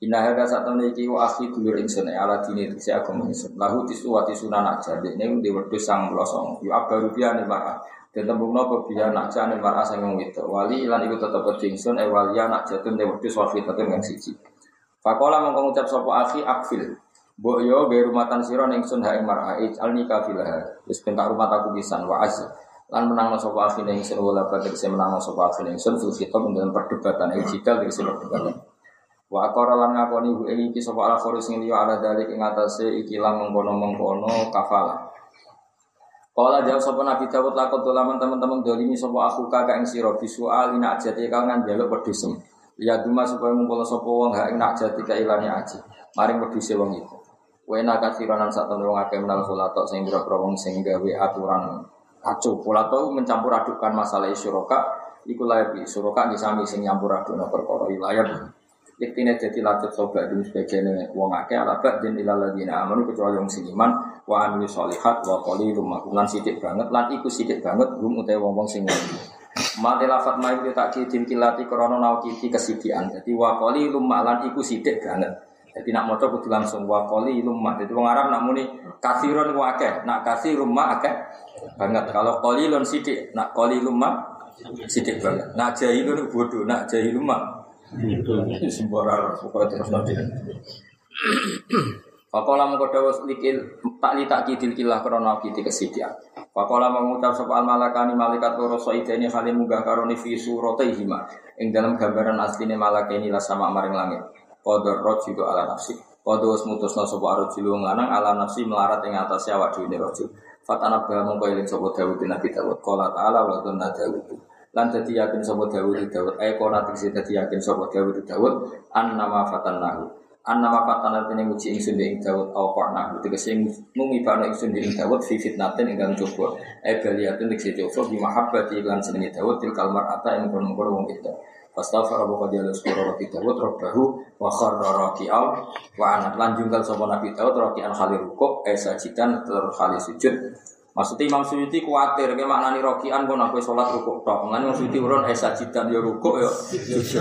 Inna hadza saat temen iki wa akhi dulur ingsun ya ala dini tegese agama ingsun. Lahu tisu wa tisuna naja. Dene ndi wedhus sang mlosong. Yu abaru biya ne mar'a. Dan tembungno apa biya naja ne mar'a sang wong wedok. Wali lan iku tetep ingsun e wali anak jatun ne wedhus wa fitatun kang siji. Fakola mongko ngucap sapa akhi akfil. Mbok yo be rumatan sira ning sun ha ing mar'a alni kafilah. Wis bentak rumah aku pisan wa az. Lan menangno sapa akhi ning sun wala badhe menangno sapa akhi ning sun fil dalam perdebatan ing jidal tegese perdebatan. Wa akara lan ngakoni hu ing iki sapa ala kharis liya ala dalik ing atase iki lan mengkono-mengkono kafala. Kala jawab sapa Nabi Dawud lakon dolaman teman-teman dolimi sapa aku kakak ing sira bisu alina ajati kang njaluk pedusem. Ya duma supaya ngumpul sapa wong hak jati ka ilani aji. Maring peduse wong iku. Wena katsironan sak wong akeh menal kulatok sing boro wong sing gawe aturan kacau. Kulatok mencampur adukan masalah syuraka iku layak syuraka disami sing nyampur adukna perkara wilayah. Iktine jadi latut sobat dum sebagian wong akeh ala ba'din ilal ladina amanu kecuali wong sing iman wa amilu sholihat wa qalilum lan sithik banget lan iku sithik banget hum utawa wong-wong sing Mati lafat ma itu tak kidin kilati krono nau kiki kesidian. Jadi wa qalilum lan iku sithik banget. Jadi nak maca kudu langsung wa qalilum ma. Jadi wong Arab nak muni kathirun wa akeh, nak kathirun ma akeh banget. Kalau qalilun sithik, nak qalilum ma sithik banget. Nak jahilun bodoh, nak jahilum ma Sembarang pokoknya terus nanti. Pakola mengkodawa likil tak li tak kidil kilah krono kiti kesidian. Pakola mengucap soal malakani malaikat loro soideni kali munggah karoni fi hima. Ing dalam gambaran asline malakani lah sama maring langit. Kodor juga ala nafsi. Kodor mutus no sopo arojulu lanang ala nafsi melarat ing atas awak dhewe rojul. Fatana bah mongko eling sapa Dawud Nabi Dawud. Qala ta'ala wa tunna Dawud lan dadi yakin sapa Dawud Dawud? Eh kona tegese dadi yakin sapa Dawud Dawud? An nama fatannahu. An nama fatan artine nguji ingsun ing Dawud au qarna tegese ngumibano ingsun ing Dawud fi fitnatin ingkang coba. Eh baliyatun tegese coba. Bi mahabbati lan senenge Dawud til kalmar ata ing kono-kono wong itu Fastaghfara wa qad yalus Nabi Dawud rabbahu wa kharra raki'al wa anat. Lan jungkal Nabi Dawud raki'an khali rukuk eh sajidan terus sujud Maksudnya Imam Suyuti kuatir, kayak maknani rokian pun aku sholat rukuk tok. Mengenai Imam Suyuti urun eh sajidan ya rukuk ya.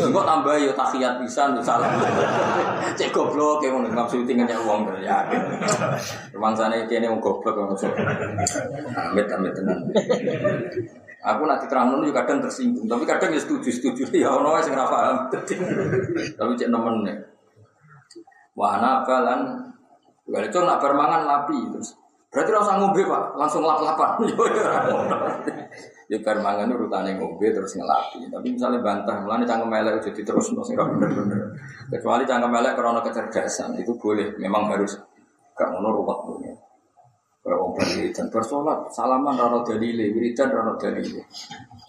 Enggak tambah ya tahiyat bisa salah. Cek goblok kayak ngono Imam Suyuti nggak uang ya. Sana ini yang goblok yang musuh. Amit amit tenan. Aku nanti terang juga kadang tersinggung, tapi kadang ya setuju setuju ya orang yang nggak paham. Tapi cek nemen nih. Wah, nak balan. Gak itu nak bermangan lapi terus. Berarti rasa ngombe pak, langsung lap-lapan. ya bar mangan urutane ngombe terus ngelapi. Tapi misalnya bantah, mulane cangkem melek jadi terus bener-bener. Kecuali cangkem melek karena kecerdasan itu boleh, memang harus gak ngono ruwet punya. Kalau orang berwiridan bersolat, salaman rano dalile, wiridan rano dalile.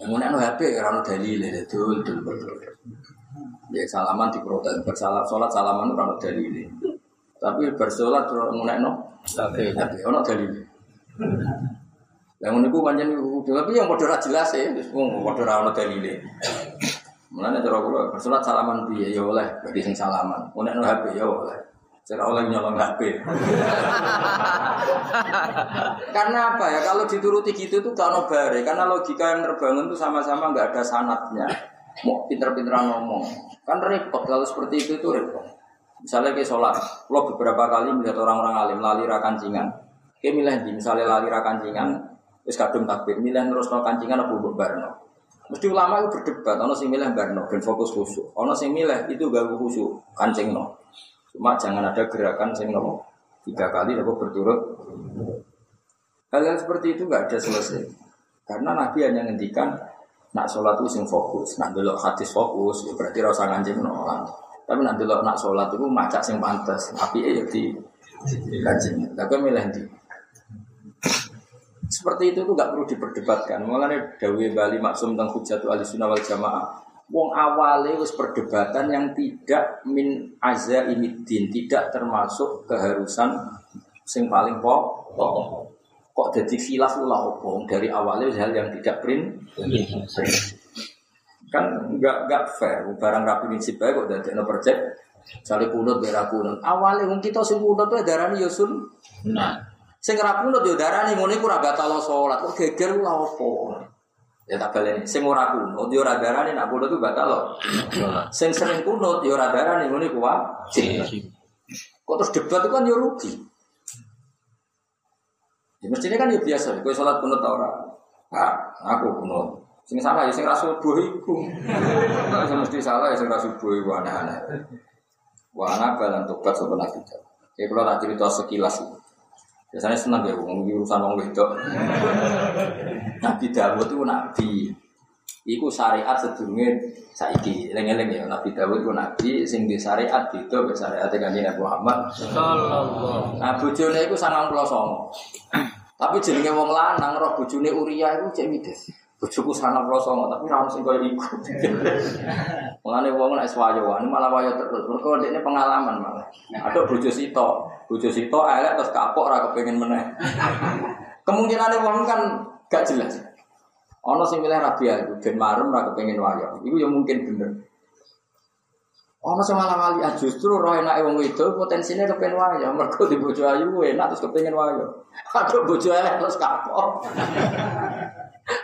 Yang mana HP rano dalile, betul betul betul. Ya salaman di protes, bersalat salaman rano dalile. Tapi bersolat mulai no, tapi tapi ono dalil. Yang niku pancen tapi yang padha jelas ya, wong padha ora ono dalile. Mulane cara kula bersolat salaman piye ya oleh, berarti sing salaman. Nek no HP ya oleh. Cara oleh nyolong HP. Karena apa ya? Kalau dituruti gitu itu gak ono bare. Karena logika yang terbangun itu sama-sama nggak ada sanatnya. Mau pinter-pinteran ngomong. Kan repot kalau seperti itu itu repot. Misalnya ke sholat, lo beberapa kali melihat orang-orang alim lali rakancingan. Kayak milih di misalnya lali rakancingan, terus kadung takbir, milih terus no kancingan apa buat barno. Mesti ulama itu berdebat, ono sing milih barno dan fokus khusyuk, ono sing milih itu gak khusyuk kancing no. Cuma jangan ada gerakan sing no tiga kali apa berturut. Hal-hal seperti itu nggak ada selesai. Karena Nabi hanya ngendikan nak sholat itu sing fokus, nak dulu hadis fokus, ya berarti rasa ngancing nolak. Tapi nak dulu nak sholat itu macak sing pantas, tapi ya di kancing. Tapi milih di. Seperti itu tuh gak perlu diperdebatkan. Mulanya Dawe Bali maksum tentang hujatu ahli sunnah wal jamaah. Wong awalnya wis perdebatan yang tidak min azza ini din, tidak termasuk keharusan sing paling pokok. Kok jadi khilaf lah opong dari awalnya hal yang tidak print. Kan nggak nggak fair barang rapi prinsip baik kok dari no project Sale kunut berak kunut. Awalnya mungkin kita sing kunut tuh darah nih Yusun. Nah, sing ra kunut yo darah nih ngono iku ora batal sholat. Kok geger lah opo? Ya tak baleni. Sing ora kunut yo ora darani nak kunut tuh batal loh. Sing sering kunut yo ora darani ngono iku wajib. Kok terus debat itu kan yo rugi. Ya mestinya kan ya biasa, kowe sholat kunut ta ora? Ah, aku kunut. Sing salah ya sing ra subuh iku. Sing mesti salah ya sing ra subuh iku aneh-aneh. Wa ana balan tobat sapa nabi. Ya kalau tak cerita sekilas. Biasanya senang ya, ngomong urusan wong wedok. Nabi Dawud itu nabi. Iku syariat sedurunge saiki. Eling-eling ya Nabi Dawud itu nabi sing di syariat itu be syariat kanjeng Nabi Muhammad sallallahu. Nah bojone iku 99. Tapi jenenge wong lanang roh bojone Uria iku cek mides. Bojoku sana songo tapi ra sing koyo iku. Mulane wong nek swayo malah wayo terus. Mergo ini pengalaman malah. Ada bojo sito, bojo sito elek terus kapok ora kepengin meneh. Kemungkinan wong kan gak jelas. Ono sing milih rabi aku ben marem ora kepengin wayo. Iku ya mungkin bener. Ono sing malah wali ah, justru roh enake wong itu potensinya kepen wayo. Mergo di bojo ayu enak terus kepengin wayo. Aduh bojo elek terus kapok.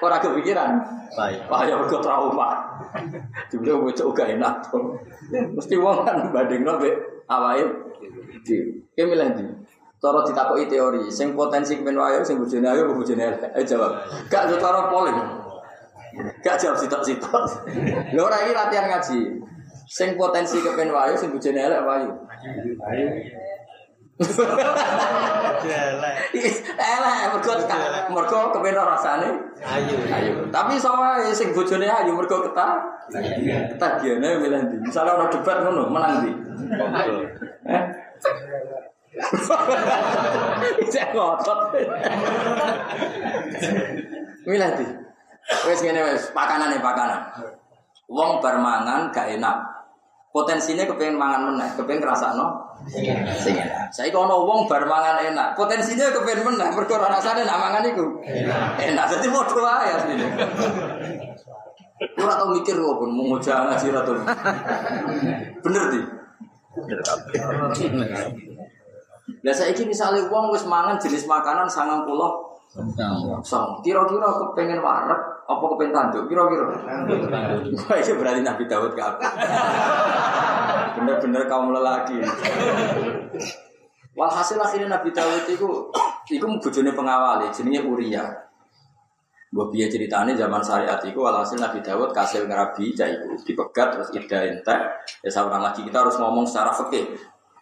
Orang kepikiran. Baik. Wah, ya mergo trauma. Dulu bocah gak enak tuh. Mesti wong kan banding nabe awake. Ki milih ndi? Cara ditakoki teori, sing potensi kemen wayo sing bojone ayo bojone elek. Ayo jawab. Gak cara polling. Gak jawab sitok-sitok. Lho ora iki latihan ngaji. Sing potensi kepen wayo sing bojone elek wayo. Ayo. Elek. Elek mergo mergo kepen rasane. Ayu. Ayu. Tapi sama sing bojone ayu mergo ketah. Ketagiane milih ndi. Misale ana debat ngono, menang ndi? Eh? Cek ngotot. Milih ndi. Wes ngene wes, pakanan nih pakanan. Wong bermangan gak enak. Potensinya kepengen mangan meneh, kepengen no sing enak. Saiki ana wong bar mangan enak, potensinya kepen menang mergo rasane nak mangan iku. Enak. Dadi padha wae asline. Ora tau mikir kok pun mau ngaji ngaji ra Bener di. Lah saiki misale wong wis mangan jenis makanan 90 Kira-kira kepengen warak apa kepengen tanduk kira-kira. Wah itu berarti Nabi Dawud kabeh. Bener-bener kaum lelaki. Walhasil akhirnya Nabi Dawud itu itu bojone pengawal jenenge Uria. Mbok piye ceritane zaman syariat itu walhasil Nabi Dawud kasil ngerabi cah iku dipegat terus ida entek. Ya seorang lagi kita harus ngomong secara fikih.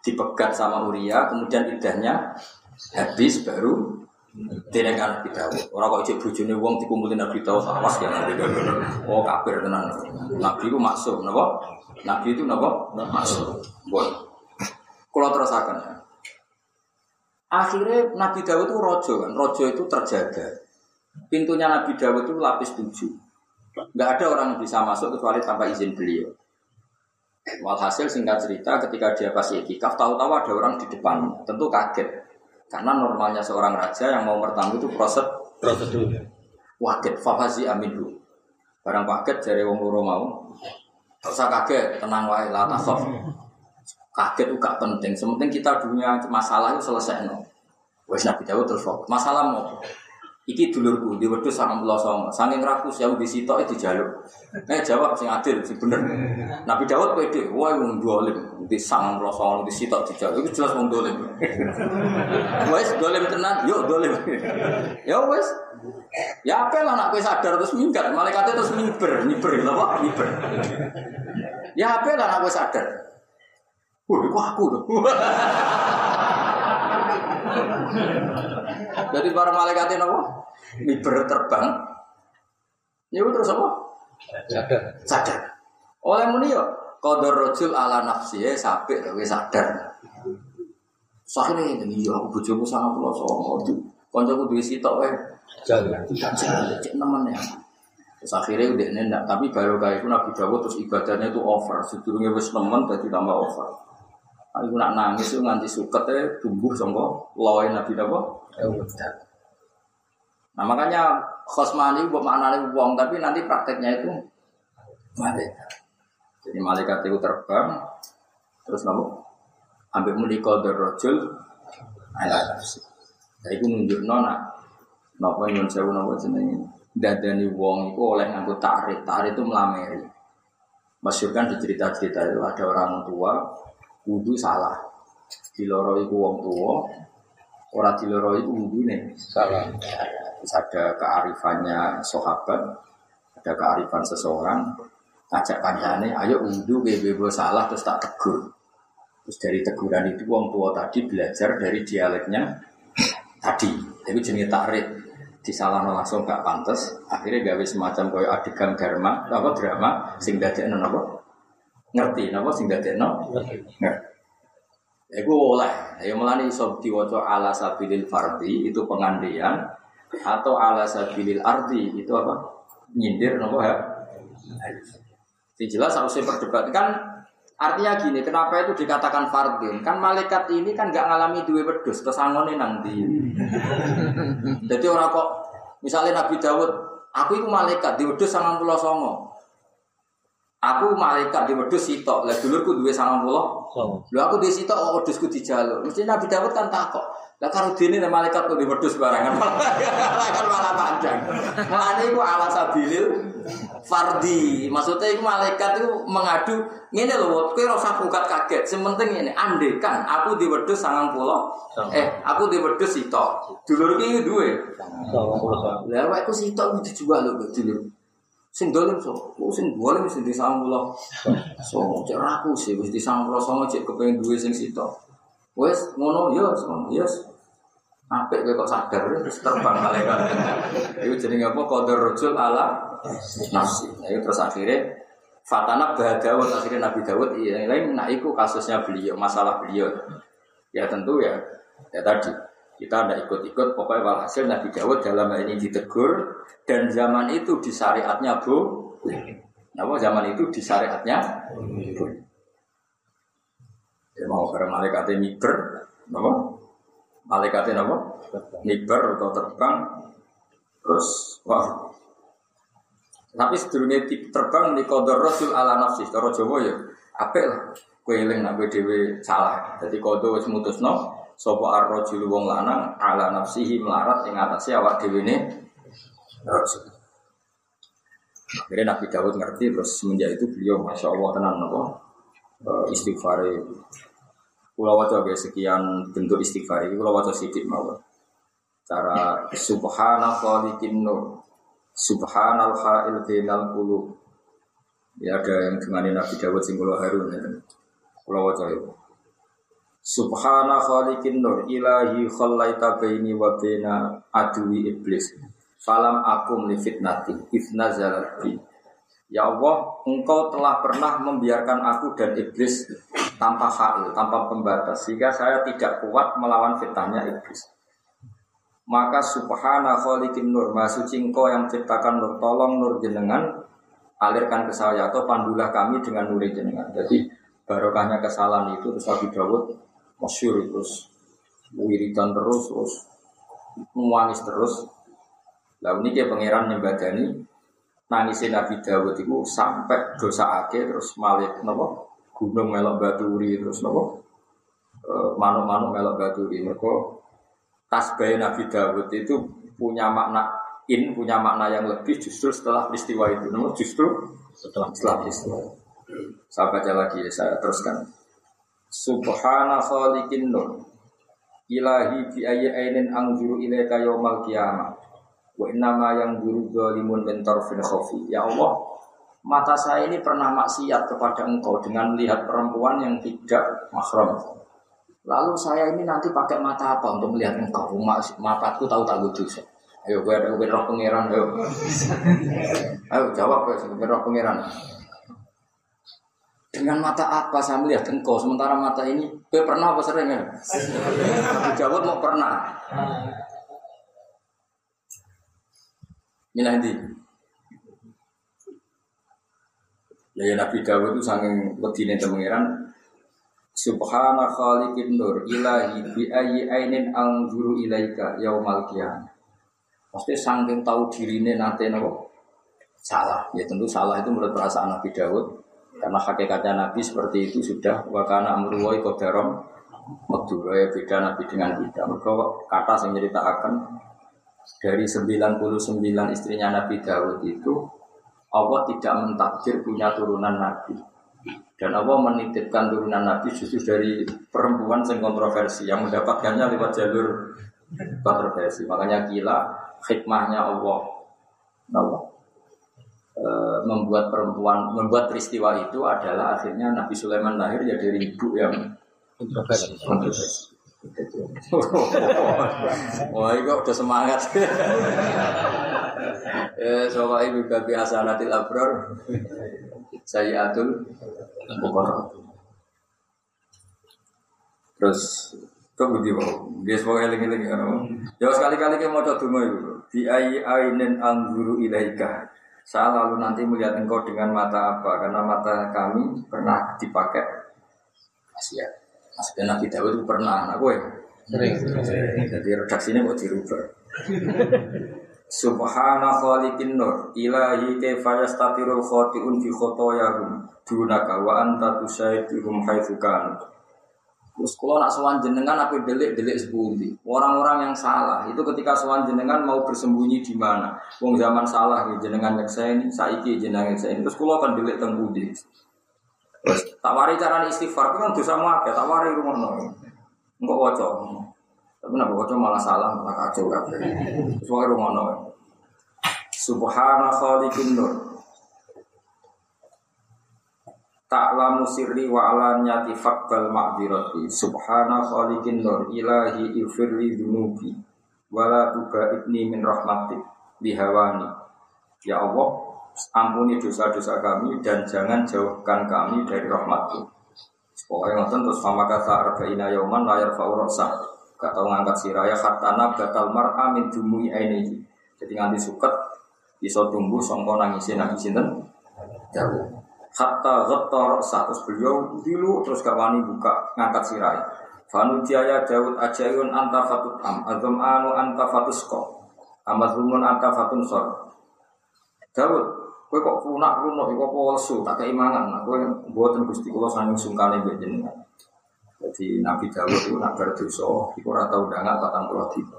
Dipegat sama Uria kemudian idahnya habis baru Tidak kan Nabi Dawud. Orang kok cek bujune wong dikumpulin Nabi Dawud awas ya Dawud. Oh kafir tenan. Nabi itu maksum, napa? Nabi itu napa? Maksum. Bon. Kalau terasakan ya. Akhirnya Nabi Dawud itu rojo kan. Rojo itu terjaga. Pintunya Nabi Dawud itu lapis tujuh. Gak ada orang yang bisa masuk kecuali tanpa izin beliau. Walhasil singkat cerita ketika dia pas itikaf tahu-tahu ada orang di depan, tentu kaget. Karena normalnya seorang raja yang mau bertamu itu proses prosedur. Waket fahasi aminu. Barang paket dari wong loro mau. Gak usah kaget, tenang wae la tasof. Kaget itu gak penting. Sementing kita dunia masalah itu selesai no. Wes Nabi Dawud terus masalah mau Iki dulurku di wedhus sangat belas sama. Saking rakus ya di situ itu jaluk. Eh jawab sing adil sing bener. Nabi Dawud pede, wah wong dolim di sangat belas sama di situ dijaluk. Itu jelas wong dolim. Wes dolim tenan, yuk dolim. ya wes. Ya apa lah nak sadar terus minggat, malaikatnya terus mimper, mimper, apa? Mimper. Ya apa lah nak sadar. Wah, aku tuh. Jadi para malaikat apa? Miber terbang. Ya terus apa? Sadar. Sadar. Oleh muni yo qadar rajul ala nafsi ya sabik wis sadar. Sakne ini yo aku bojomu sangat pulau songo. Kancaku duwe sitok wae. Jalan. Jalan cek nemen ya. Terus akhirnya udah nendak, tapi baru kayak itu Nabi Dawud terus ibadahnya itu over. Sedurungnya wis nemen jadi tambah over. Aku nak nangis itu nganti suket ya tumbuh songko loe Nabi Dawud. Nah makanya khosmani buat maknanya uang, tapi nanti prakteknya itu malaikat. Jadi malaikat itu terbang, terus nopo ambil muli kode rojul, ala nafsi. Nah itu nunjuk nona, nopo nyun sewu nopo jenenge. Dadani wong itu oleh nganggo tarik, tarik itu melameri. Masyur kan di cerita-cerita itu ada orang tua wudhu salah. Diloro iku wong tua, orang diloro iku wudhu nih. Salah. Terus ada kearifannya sahabat, ada kearifan seseorang, ngajak kancane, ayo wudhu bebo salah terus tak tegur. Terus dari teguran itu wong tua tadi belajar dari dialeknya tadi. Tapi jenis tarik disalah langsung gak pantas. Akhirnya gawe semacam koyo adegan drama, apa drama sing dadekno napa? Ngerti napa sing dadekno? Ngerti. Iku oleh. Ya mulane iso diwaca ala sabilil fardi itu pengandian atau ala sabilil ardi itu apa? Nyindir napa ya? Yang jelas harus perdebatkan Artinya gini, kenapa itu dikatakan fardin? Kan malaikat ini kan nggak ngalami dua wedus, terus angone nanti. Jadi orang kok, misalnya Nabi Dawud, aku itu malaikat di wedus sangang pulau songo. Aku malaikat di wedus sitok, lah dulurku dua sangang pulau. Sama. Lu aku di sitok, oh wedusku di jalur. Mesti Nabi Dawud kan takut. Lah karo dene nek malaikat kok di wedus barangan. kan malah panjang. Mulane iku ala sabilil fardi. Maksudnya iku malaikat itu mengadu ngene lho, kowe ora usah bukat kaget. Sing penting ngene, andekan aku di wedus 90. Eh, aku di wedus sitok. Dulur iki duwe. Sama. Lah awakku sitok kudu dijual lho dulur. Sing dolim so, oh sing dolim sing di 90. So, cek raku sih wis di 90 songo cek kepengin duwe sing sitok. Wes ngono ya, ngono ya. Apik kowe kok sadar terus terbang malaikat. Iku jenenge apa? Qadar rajul ala nafsi. Nah, itu terus akhirnya Fatana Dawud akhirnya Nabi Dawud iya lain nah itu kasusnya beliau masalah beliau ya tentu ya ya tadi kita tidak ikut-ikut pokoknya walhasil Nabi Dawud dalam hal ini ditegur dan zaman itu di syariatnya bu Nah, zaman itu di syariatnya. Ya mau karena malaikatnya miber, apa? Malaikatnya apa? Miber atau terbang, terus wah. Tapi sedurunge terbang di kodor rasul ala nafsi, cara Jawa ya, apik lah. Kue eling nak kowe salah. Jadi kodo wis mutusno sapa ar-rajul wong lanang ala nafsihi melarat ing atase awak dhewe ne rasul. Akhirnya Nabi Dawud ngerti terus semenjak itu beliau masya Allah tenang apa istighfar Pulau wajah guys sekian bentuk istighfar ini pulau wajah sidik mawon. Cara subhana khaliqin nur subhanal ha'il bainal qulub. Ya ada yang dengan Nabi Dawud sing kula harun ya. Pulau wajah itu. Subhana khaliqin nur ilahi khallaita baini wa baina adwi iblis. Falam akum li fitnati zalati. Ya Allah, engkau telah pernah membiarkan aku dan iblis tanpa hail, tanpa pembatas, sehingga saya tidak kuat melawan fitnahnya iblis. Maka subhana khaliqin nur, maha suci yang menciptakan nur, tolong nur jenengan, alirkan ke saya, atau pandulah kami dengan nur jenengan. Jadi barokahnya kesalahan itu, terus Nabi Dawud, masyur terus, wiridan terus, terus, terus, Lalu ini kayak pangeran nyembadani nangisnya Nabi Dawud itu sampai dosa ake terus malik nopo? Gunung melok baturi terus nopo? Manuk-manuk melok baturi. Mereka tasbih Nabi Dawud itu punya makna in punya makna yang lebih justru setelah peristiwa itu. Nopo? Justru Setelah. setelah peristiwa. Saya baca lagi ya saya teruskan. Subhana khaliqin nur Ilahi bi ayyi ainin anzuru ilaika yaumal qiyamah Wa innama yang guru zalimun min tarfin khafi. Ya Allah, mata saya ini pernah maksiat kepada engkau dengan melihat perempuan yang tidak mahram. Lalu saya ini nanti pakai mata apa untuk melihat engkau? Mataku tahu tak dosa. Ayo gue ada gue roh pangeran ayo. ayo jawab gue roh pangeran. Dengan mata apa saya melihat engkau sementara mata ini gue pernah apa sering ya? Jawab mau pernah. Milih di. Ya, Nabi Dawud itu saking wedine pangeran Subhana khaliqin nur ilahi bi ayyi ainin anzuru ilaika yaumal qiyamah. Pasti saking tahu dirine nate nopo salah. Ya tentu salah itu menurut perasaan Nabi Dawud karena hakikatnya Nabi seperti itu sudah wakana amruwai kodarom Makdura ya beda Nabi dengan kita. Mereka kata yang ceritakan dari 99 istrinya Nabi Dawud itu Allah tidak mentakdir punya turunan Nabi. Dan Allah menitipkan turunan Nabi justru dari perempuan yang kontroversi yang mendapatkannya lewat jalur kontroversi. Makanya gila hikmahnya Allah. Allah e, membuat perempuan membuat peristiwa itu adalah akhirnya Nabi Sulaiman lahir ya dari ibu yang Kontroversi. Wah, ini kok udah semangat. eh, soalnya ibu babi asanatil abror. Saya atul. Terus kok budi mau? Dia sebagai eling-eling ya. Ya sekali-kali kita mau coba itu. Di ainin angguru ilaika. Saya lalu nanti melihat engkau dengan mata apa? Karena mata kami pernah dipakai. Asia. Maksudnya Nabi Dawud itu pernah. Nah, gue Sering. jadi redaksinya kok dirubah. Subhana khaliqin nur ilahi kaifa yastatirul khati'un fi khotoyahum dunaka wa anta tusaiduhum haitsu kanu. Terus kalau nak sowan jenengan apa delik-delik sepundi. Orang-orang yang salah itu ketika sowan jenengan mau bersembunyi di mana? Wong zaman salah jenengan nyekseni, saiki jenengan nyekseni. Terus kalau kan delik teng pundi. Terus tawari cara istighfar kan dosa akeh, tawari rumono. Engkau waca. Tapi nak waca malah salah, malah kacau kabeh. Terus wae rumono. Subhana khaliqin nur. Ta'lamu sirri wa alaniyati faqbal ma'dirati Subhana khaliqin nur Ilahi ifirli dunubi Wala tubaidni min rahmatik Bihawani Ya Allah Ampuni dosa-dosa kami Dan jangan jauhkan kami dari rahmatku. Pokoknya ngoten terus sama kata arba'ina yauman layar fa'urasa Gak tau ngangkat siraya khatana batal mar'a min dumui ainihi. Jadi nganti suket Bisa tumbuh songko nangisin nangisin dan Jauh. Hatta ghatta ra'sa terus beliau dulu terus gak wani buka ngangkat sirai. Fanu jaya Daud ajayun anta fatut am azam anu anta fatusko amazlumun anta fatun sor. Daud, kowe kok lunak lunak kok apa lesu tak keimangan. Nah, kowe mboten Gusti kula saking sungkane mbek jenengan. Jadi Nabi Dawud itu nak berdosa, iku ora tau ndangat patang puluh dina.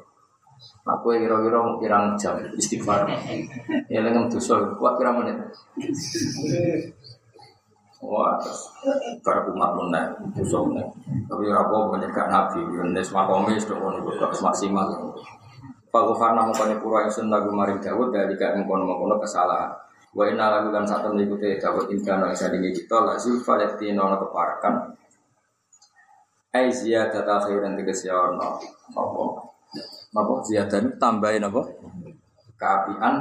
Nah, kowe kira-kira mau pirang jam istighfar. Ya lengan dosa, kuat kira menit. Wah, bar umat meneh, dosa meneh. Tapi banyak gak nabi, nes makomis tok ngono maksimal. Faghfarna mongkone pura ingsun lagu maring Dawud dari gak mengkono-mengkono kesalahan. Wa inna lagu lan satu mengikuti Dawud ingkana isa dingi kita la zulfa yakti nono keparakan. Ai ziyadata khairan tegese ono. Apa? Apa ziyadan tambahin apa? Keapian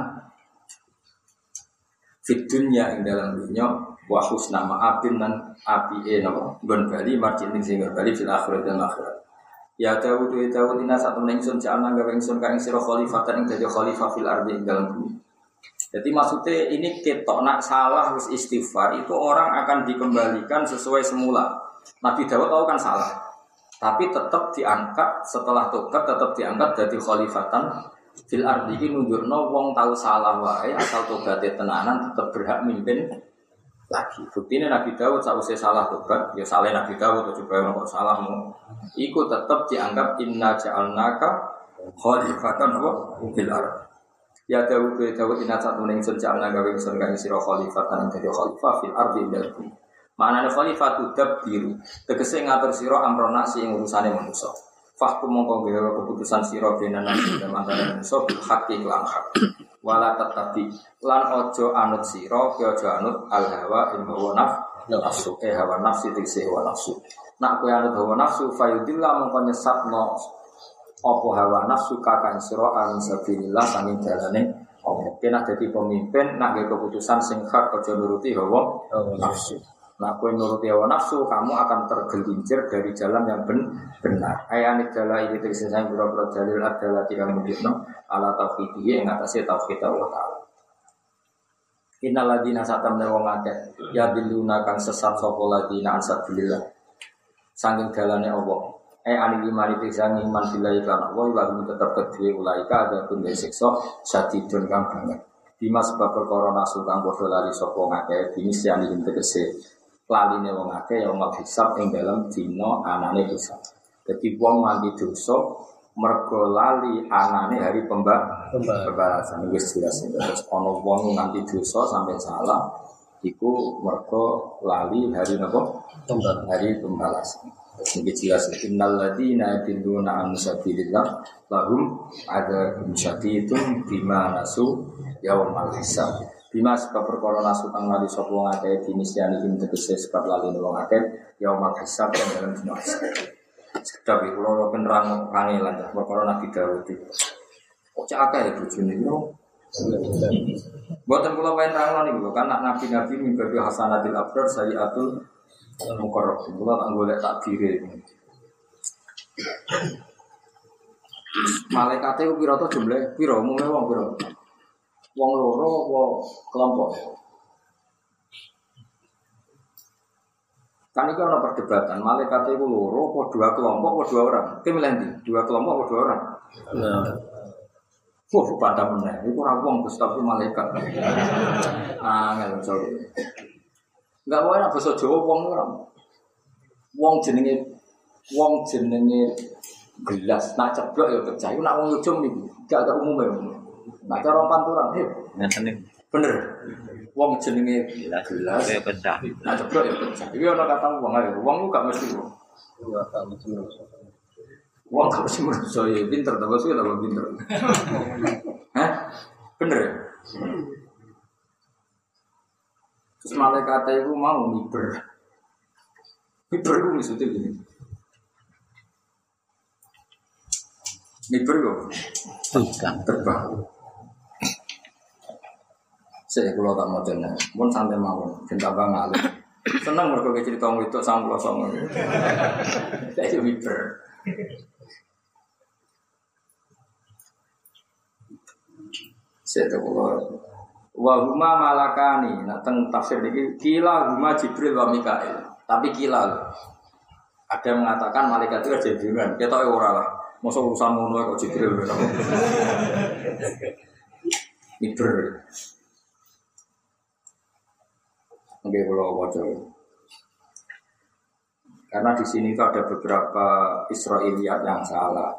fit dunya ing dalam dunya wa husna ma'abin nan api e napa gon bali marjin ning sing bali fil akhirat dan akhirat ya Dawud ya Dawud ina sak temen ingsun ja'alna gawe ingsun ka ing sira khalifatan ing dadi khalifah fil ardi ing dalam bumi jadi maksudnya ini ketok nak salah wis istighfar itu orang akan dikembalikan sesuai semula. Nabi Dawud tahu kan salah, tapi tetap diangkat setelah tobat tetap diangkat jadi khalifatan fil ardi iki nunjukno wong tahu salah wae asal tobaté tenanan tetap berhak mimpin lagi. Buktinya Nabi Dawud sausé salah tobat, ya salah Nabi Dawud coba yang salahmu. Iku tetap dianggap inna ja'alnaka khalifatan wa fil ardi. Ya Dawud ya Dawud inna satu ning sun ja'alna gawe sun kang sira khalifatan dadi khalifah fil ardi ing bumi. Manane khalifah tudab biru, tegese ngatur sira amrona si ing urusane manusa. Fahkum mongko gawe keputusan sira bena nasi dan antara manusa bil haqqi lan hak. Wala tetapi lan ojo anut sira, ki ojo anut al hawa ing hawa naf nafsu eh hawa nafsi tegese hawa nafsu. Nak kowe anut hawa nafsu fayudillah mongko nyesatno apa hawa nafsu kakang sira an sabilillah sanging dalane apa kena dadi pemimpin nak nggih keputusan sing hak aja nuruti hawa nafsu. Nah, kowe nuruti hawa nafsu, kamu akan tergelincir dari jalan yang ben benar. Ayat adalah ini terus saya berapa dalil adalah tidak menunjukkan ala tauhidiyah yang atasnya tauhid Allah Taala. Innal ladina satam wong akeh ya biluna kang sesat sapa ladina ansabilillah. Sanging dalane Allah. Eh ani lima itu sang iman billahi lan Allah wa hum tetep kedue ulaika ada pun siksa sadidun kang banget. Bima sebab perkara nasu kang padha lali sapa ngakeh dinisiani ing tegese. Laline wong akeh ya wong hisab ing dalem dina anane hisab. Jadi wong mandi dosa mergo lali anane hari pembak pembalasan. Wis jelas. Terus ana wong nganti dosa sampai salah iku mergo lali hari napa? Hari pembalasan ini jelas innal ladina yadilluna an sabilillah lahum ada itu bima nasu yaumal hisab bima sebab perkara nasu kang lali sapa wong akeh dinisiani ing tegese sebab lali wong akeh yaumal hisab yang dalam dina hisab Sekedap iku loro penerang kangelan perkara Nabi Dawud itu. Kok cak akeh ya bojone yo. Buatan kula wae nerangno niku kan nabi-nabi mimpi hasanatil abrar sayyatul mukarrab. Kula tak golek takdire. Malaikate ku pira to jumlah? Pira umume wong pira? Wong loro apa kelompok? Kan itu ada perdebatan, malaikat itu loro, apa dua kelompok, apa dua orang. Kita milih dua kelompok, apa dua orang. Nah. Wah, pada meneh, itu orang wong tapi malaikat. Ah, nggak bisa. Enggak boleh nak bahasa Jawa wong orang. Wong jenenge wong jenenge gelas, nak ceblok ya pecah. Iku nak wong ujung niku, gak ada umumnya. Nak cara panturan, heh. Bener. Wong jenenge gelas gelas ya pecah. Nah ceblok ya pecah. Iki ana kata wong ae. Wong lu gak mesti wong. Wong gak mesti manusia ya pinter ta bos ya pinter. Hah? Bener ya? Terus malaikat itu mau miber. Miber itu maksudnya gini. Miber kok? Terbang. Saya kalau tak mau jenuh, pun santai mau, cinta banget. Senang mereka cerita itu sama pulau sama. Saya miber. Saya tahu kalau wahuma malakani, nah teng tafsir ini kila huma jibril wa mikael. Tapi kila ada yang mengatakan malaikat itu jadi duluan. Kita tahu orang lah. Masa urusan ngono kok jibril. Miber. Oke, kalau wajah. Karena di sini itu ada beberapa Israiliyat yang salah.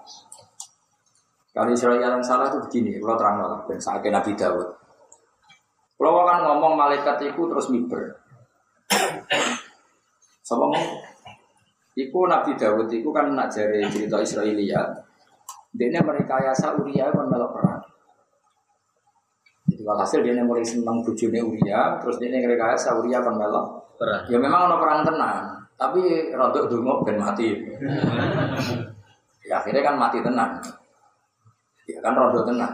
Kalau Israiliyat yang salah itu begini, kalau terang lah, dan saat Nabi Dawud. Kalau kan ngomong malaikat itu terus miber. Sama ngomong, Iku Nabi Dawud itu kan nak jari cerita Israiliyat. Dia mereka yasa Uriah kan melok perang. Jadi walhasil dia mulai seneng bujune Uria, terus dia ngereka yasa Uria kan melok perang. Ya memang ono perang tenang, tapi rodok dungo ben mati. ya akhirnya kan mati tenang. Ya kan rodok tenang.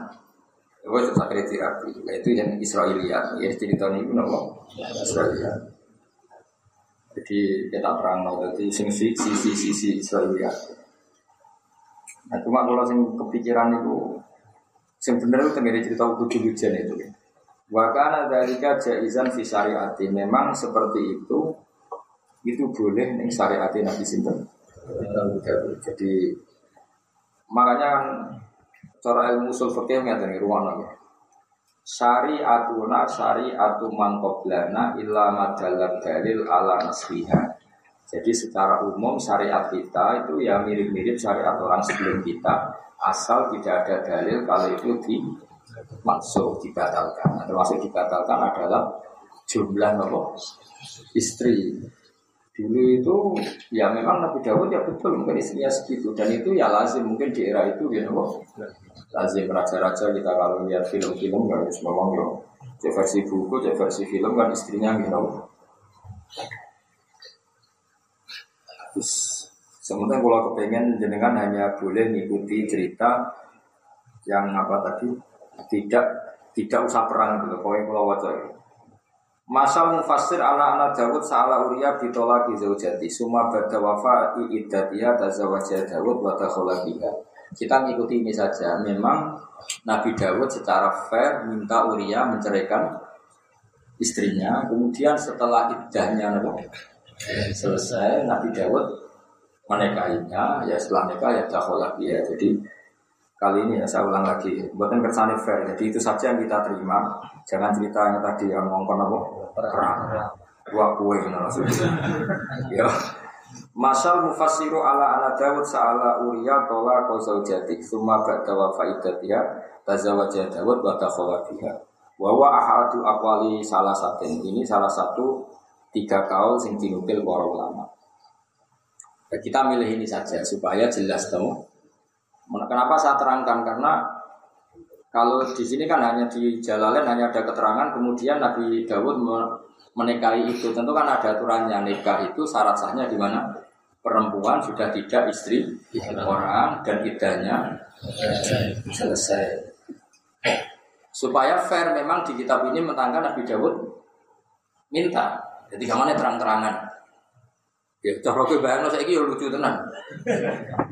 Gue tetap akhirnya tirapi. Itu yang Israiliyat. Ya cerita ini pun apa? Israiliyat. Jadi kita perang nol jadi sisi sisi sisi Israiliyat. Nah cuma kalau sing kepikiran itu sing bener itu tenggiri cerita kudu hujan itu. Wakana dari jaizan fi syariati memang seperti itu itu boleh nih syariati Nabi Sinten. Jadi makanya kan cara ilmu usul fikih ngeten ruang lagi. Syariatuna syariatu man qablana illa madalat dalil ala nasriha. Jadi secara umum syariat kita itu ya mirip-mirip syariat orang sebelum kita asal tidak ada dalil kalau itu di masuk dibatalkan. Termasuk dibatalkan adalah jumlah nopo istri. Dulu itu ya memang Nabi Dawud ya betul mungkin istrinya segitu dan itu ya lazim mungkin di era itu ya nopo lazim raja-raja kita kalau lihat film-film kan memang ya cek versi buku, cek versi film kan istrinya gitu. Terus sementara kalau kepengen jenengan hanya boleh mengikuti cerita yang apa tadi tidak tidak usah perang gitu. Pokoknya kalau wajah itu. Masal mufassir ala anak Dawud sa'ala Uriya bitolaki zaujati. Suma bada wafa i'idatiya tazawajah Dawud wa biha. Kita mengikuti ini saja. Memang Nabi Dawud secara fair minta Uriya menceraikan istrinya. Kemudian setelah iddahnya selesai Nabi Dawud menikahinya. Ya setelah nikah ya biha. Jadi Kali ini ya saya ulang lagi, buatan kersane fair. Jadi itu saja yang kita terima. Jangan cerita yang tadi yang ngomong apa? Perang. Dua kue maksudnya. ya. Masal mufassiru ala ala Dawud sa'ala Uriya tola kau zaujatik Suma ba'da wa fa'idatiyah Tazawaja Dawud wa takhola biha Wawa ahadu akwali salah satu Ini salah satu tiga kaul sing dinukil para ulama nah, Kita milih ini saja supaya jelas tahu Kenapa saya terangkan? Karena kalau di sini kan hanya di Jalalain hanya ada keterangan, kemudian Nabi Dawud menikahi itu. Tentu kan ada aturannya nikah itu syarat sahnya di mana perempuan sudah tidak istri orang dan idahnya selesai. Supaya fair memang di kitab ini mentangkan Nabi Dawud minta. Jadi ke mana terang-terangan. Ya cara kowe bayangno saiki ya lucu tenan.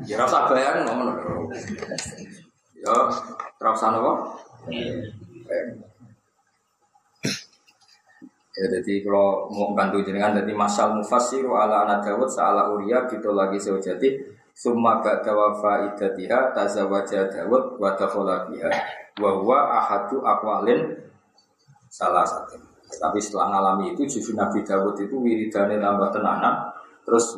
Ya rasa bayang ngono. Ya terasa napa? Ya jadi kalau mau bantu jenengan jadi masal mufassiru ala anak Dawud sa'ala Uriya gitu lagi sejati summa ba'da wafa idatiha tazawaja Dawud wa dakhala biha wa huwa ahadu aqwalin salah satu. Tapi setelah ngalami itu justru Nabi Dawud itu wiridane tambah tenanan Terus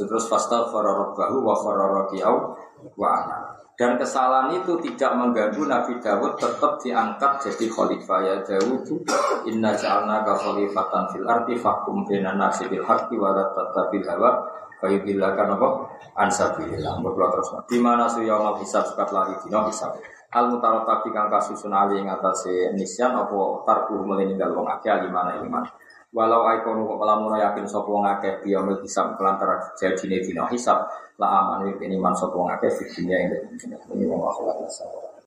terus fasta fararabahu wa fararakiau wa ana. Dan kesalahan itu tidak mengganggu Nabi Dawud tetap diangkat jadi khalifah. Ya Dawud inna ja'alna ka khalifatan fil arti fakum bina nasi bil haqqi wa la tattabil hawa fayudillaka apa ansabilillah berdoa terus di mana su yaumul hisab sekat lagi dino hisab? Al tapi kang kasusun ali ing atase nisyan apa tarku meninggal wong akeh alimana iman Walau aikonu kok lamun yakin sapa wong akeh biyaumil hisab kelantara jadine dina hisab la aman ini man sapa fid dunya ing ini wong akhirat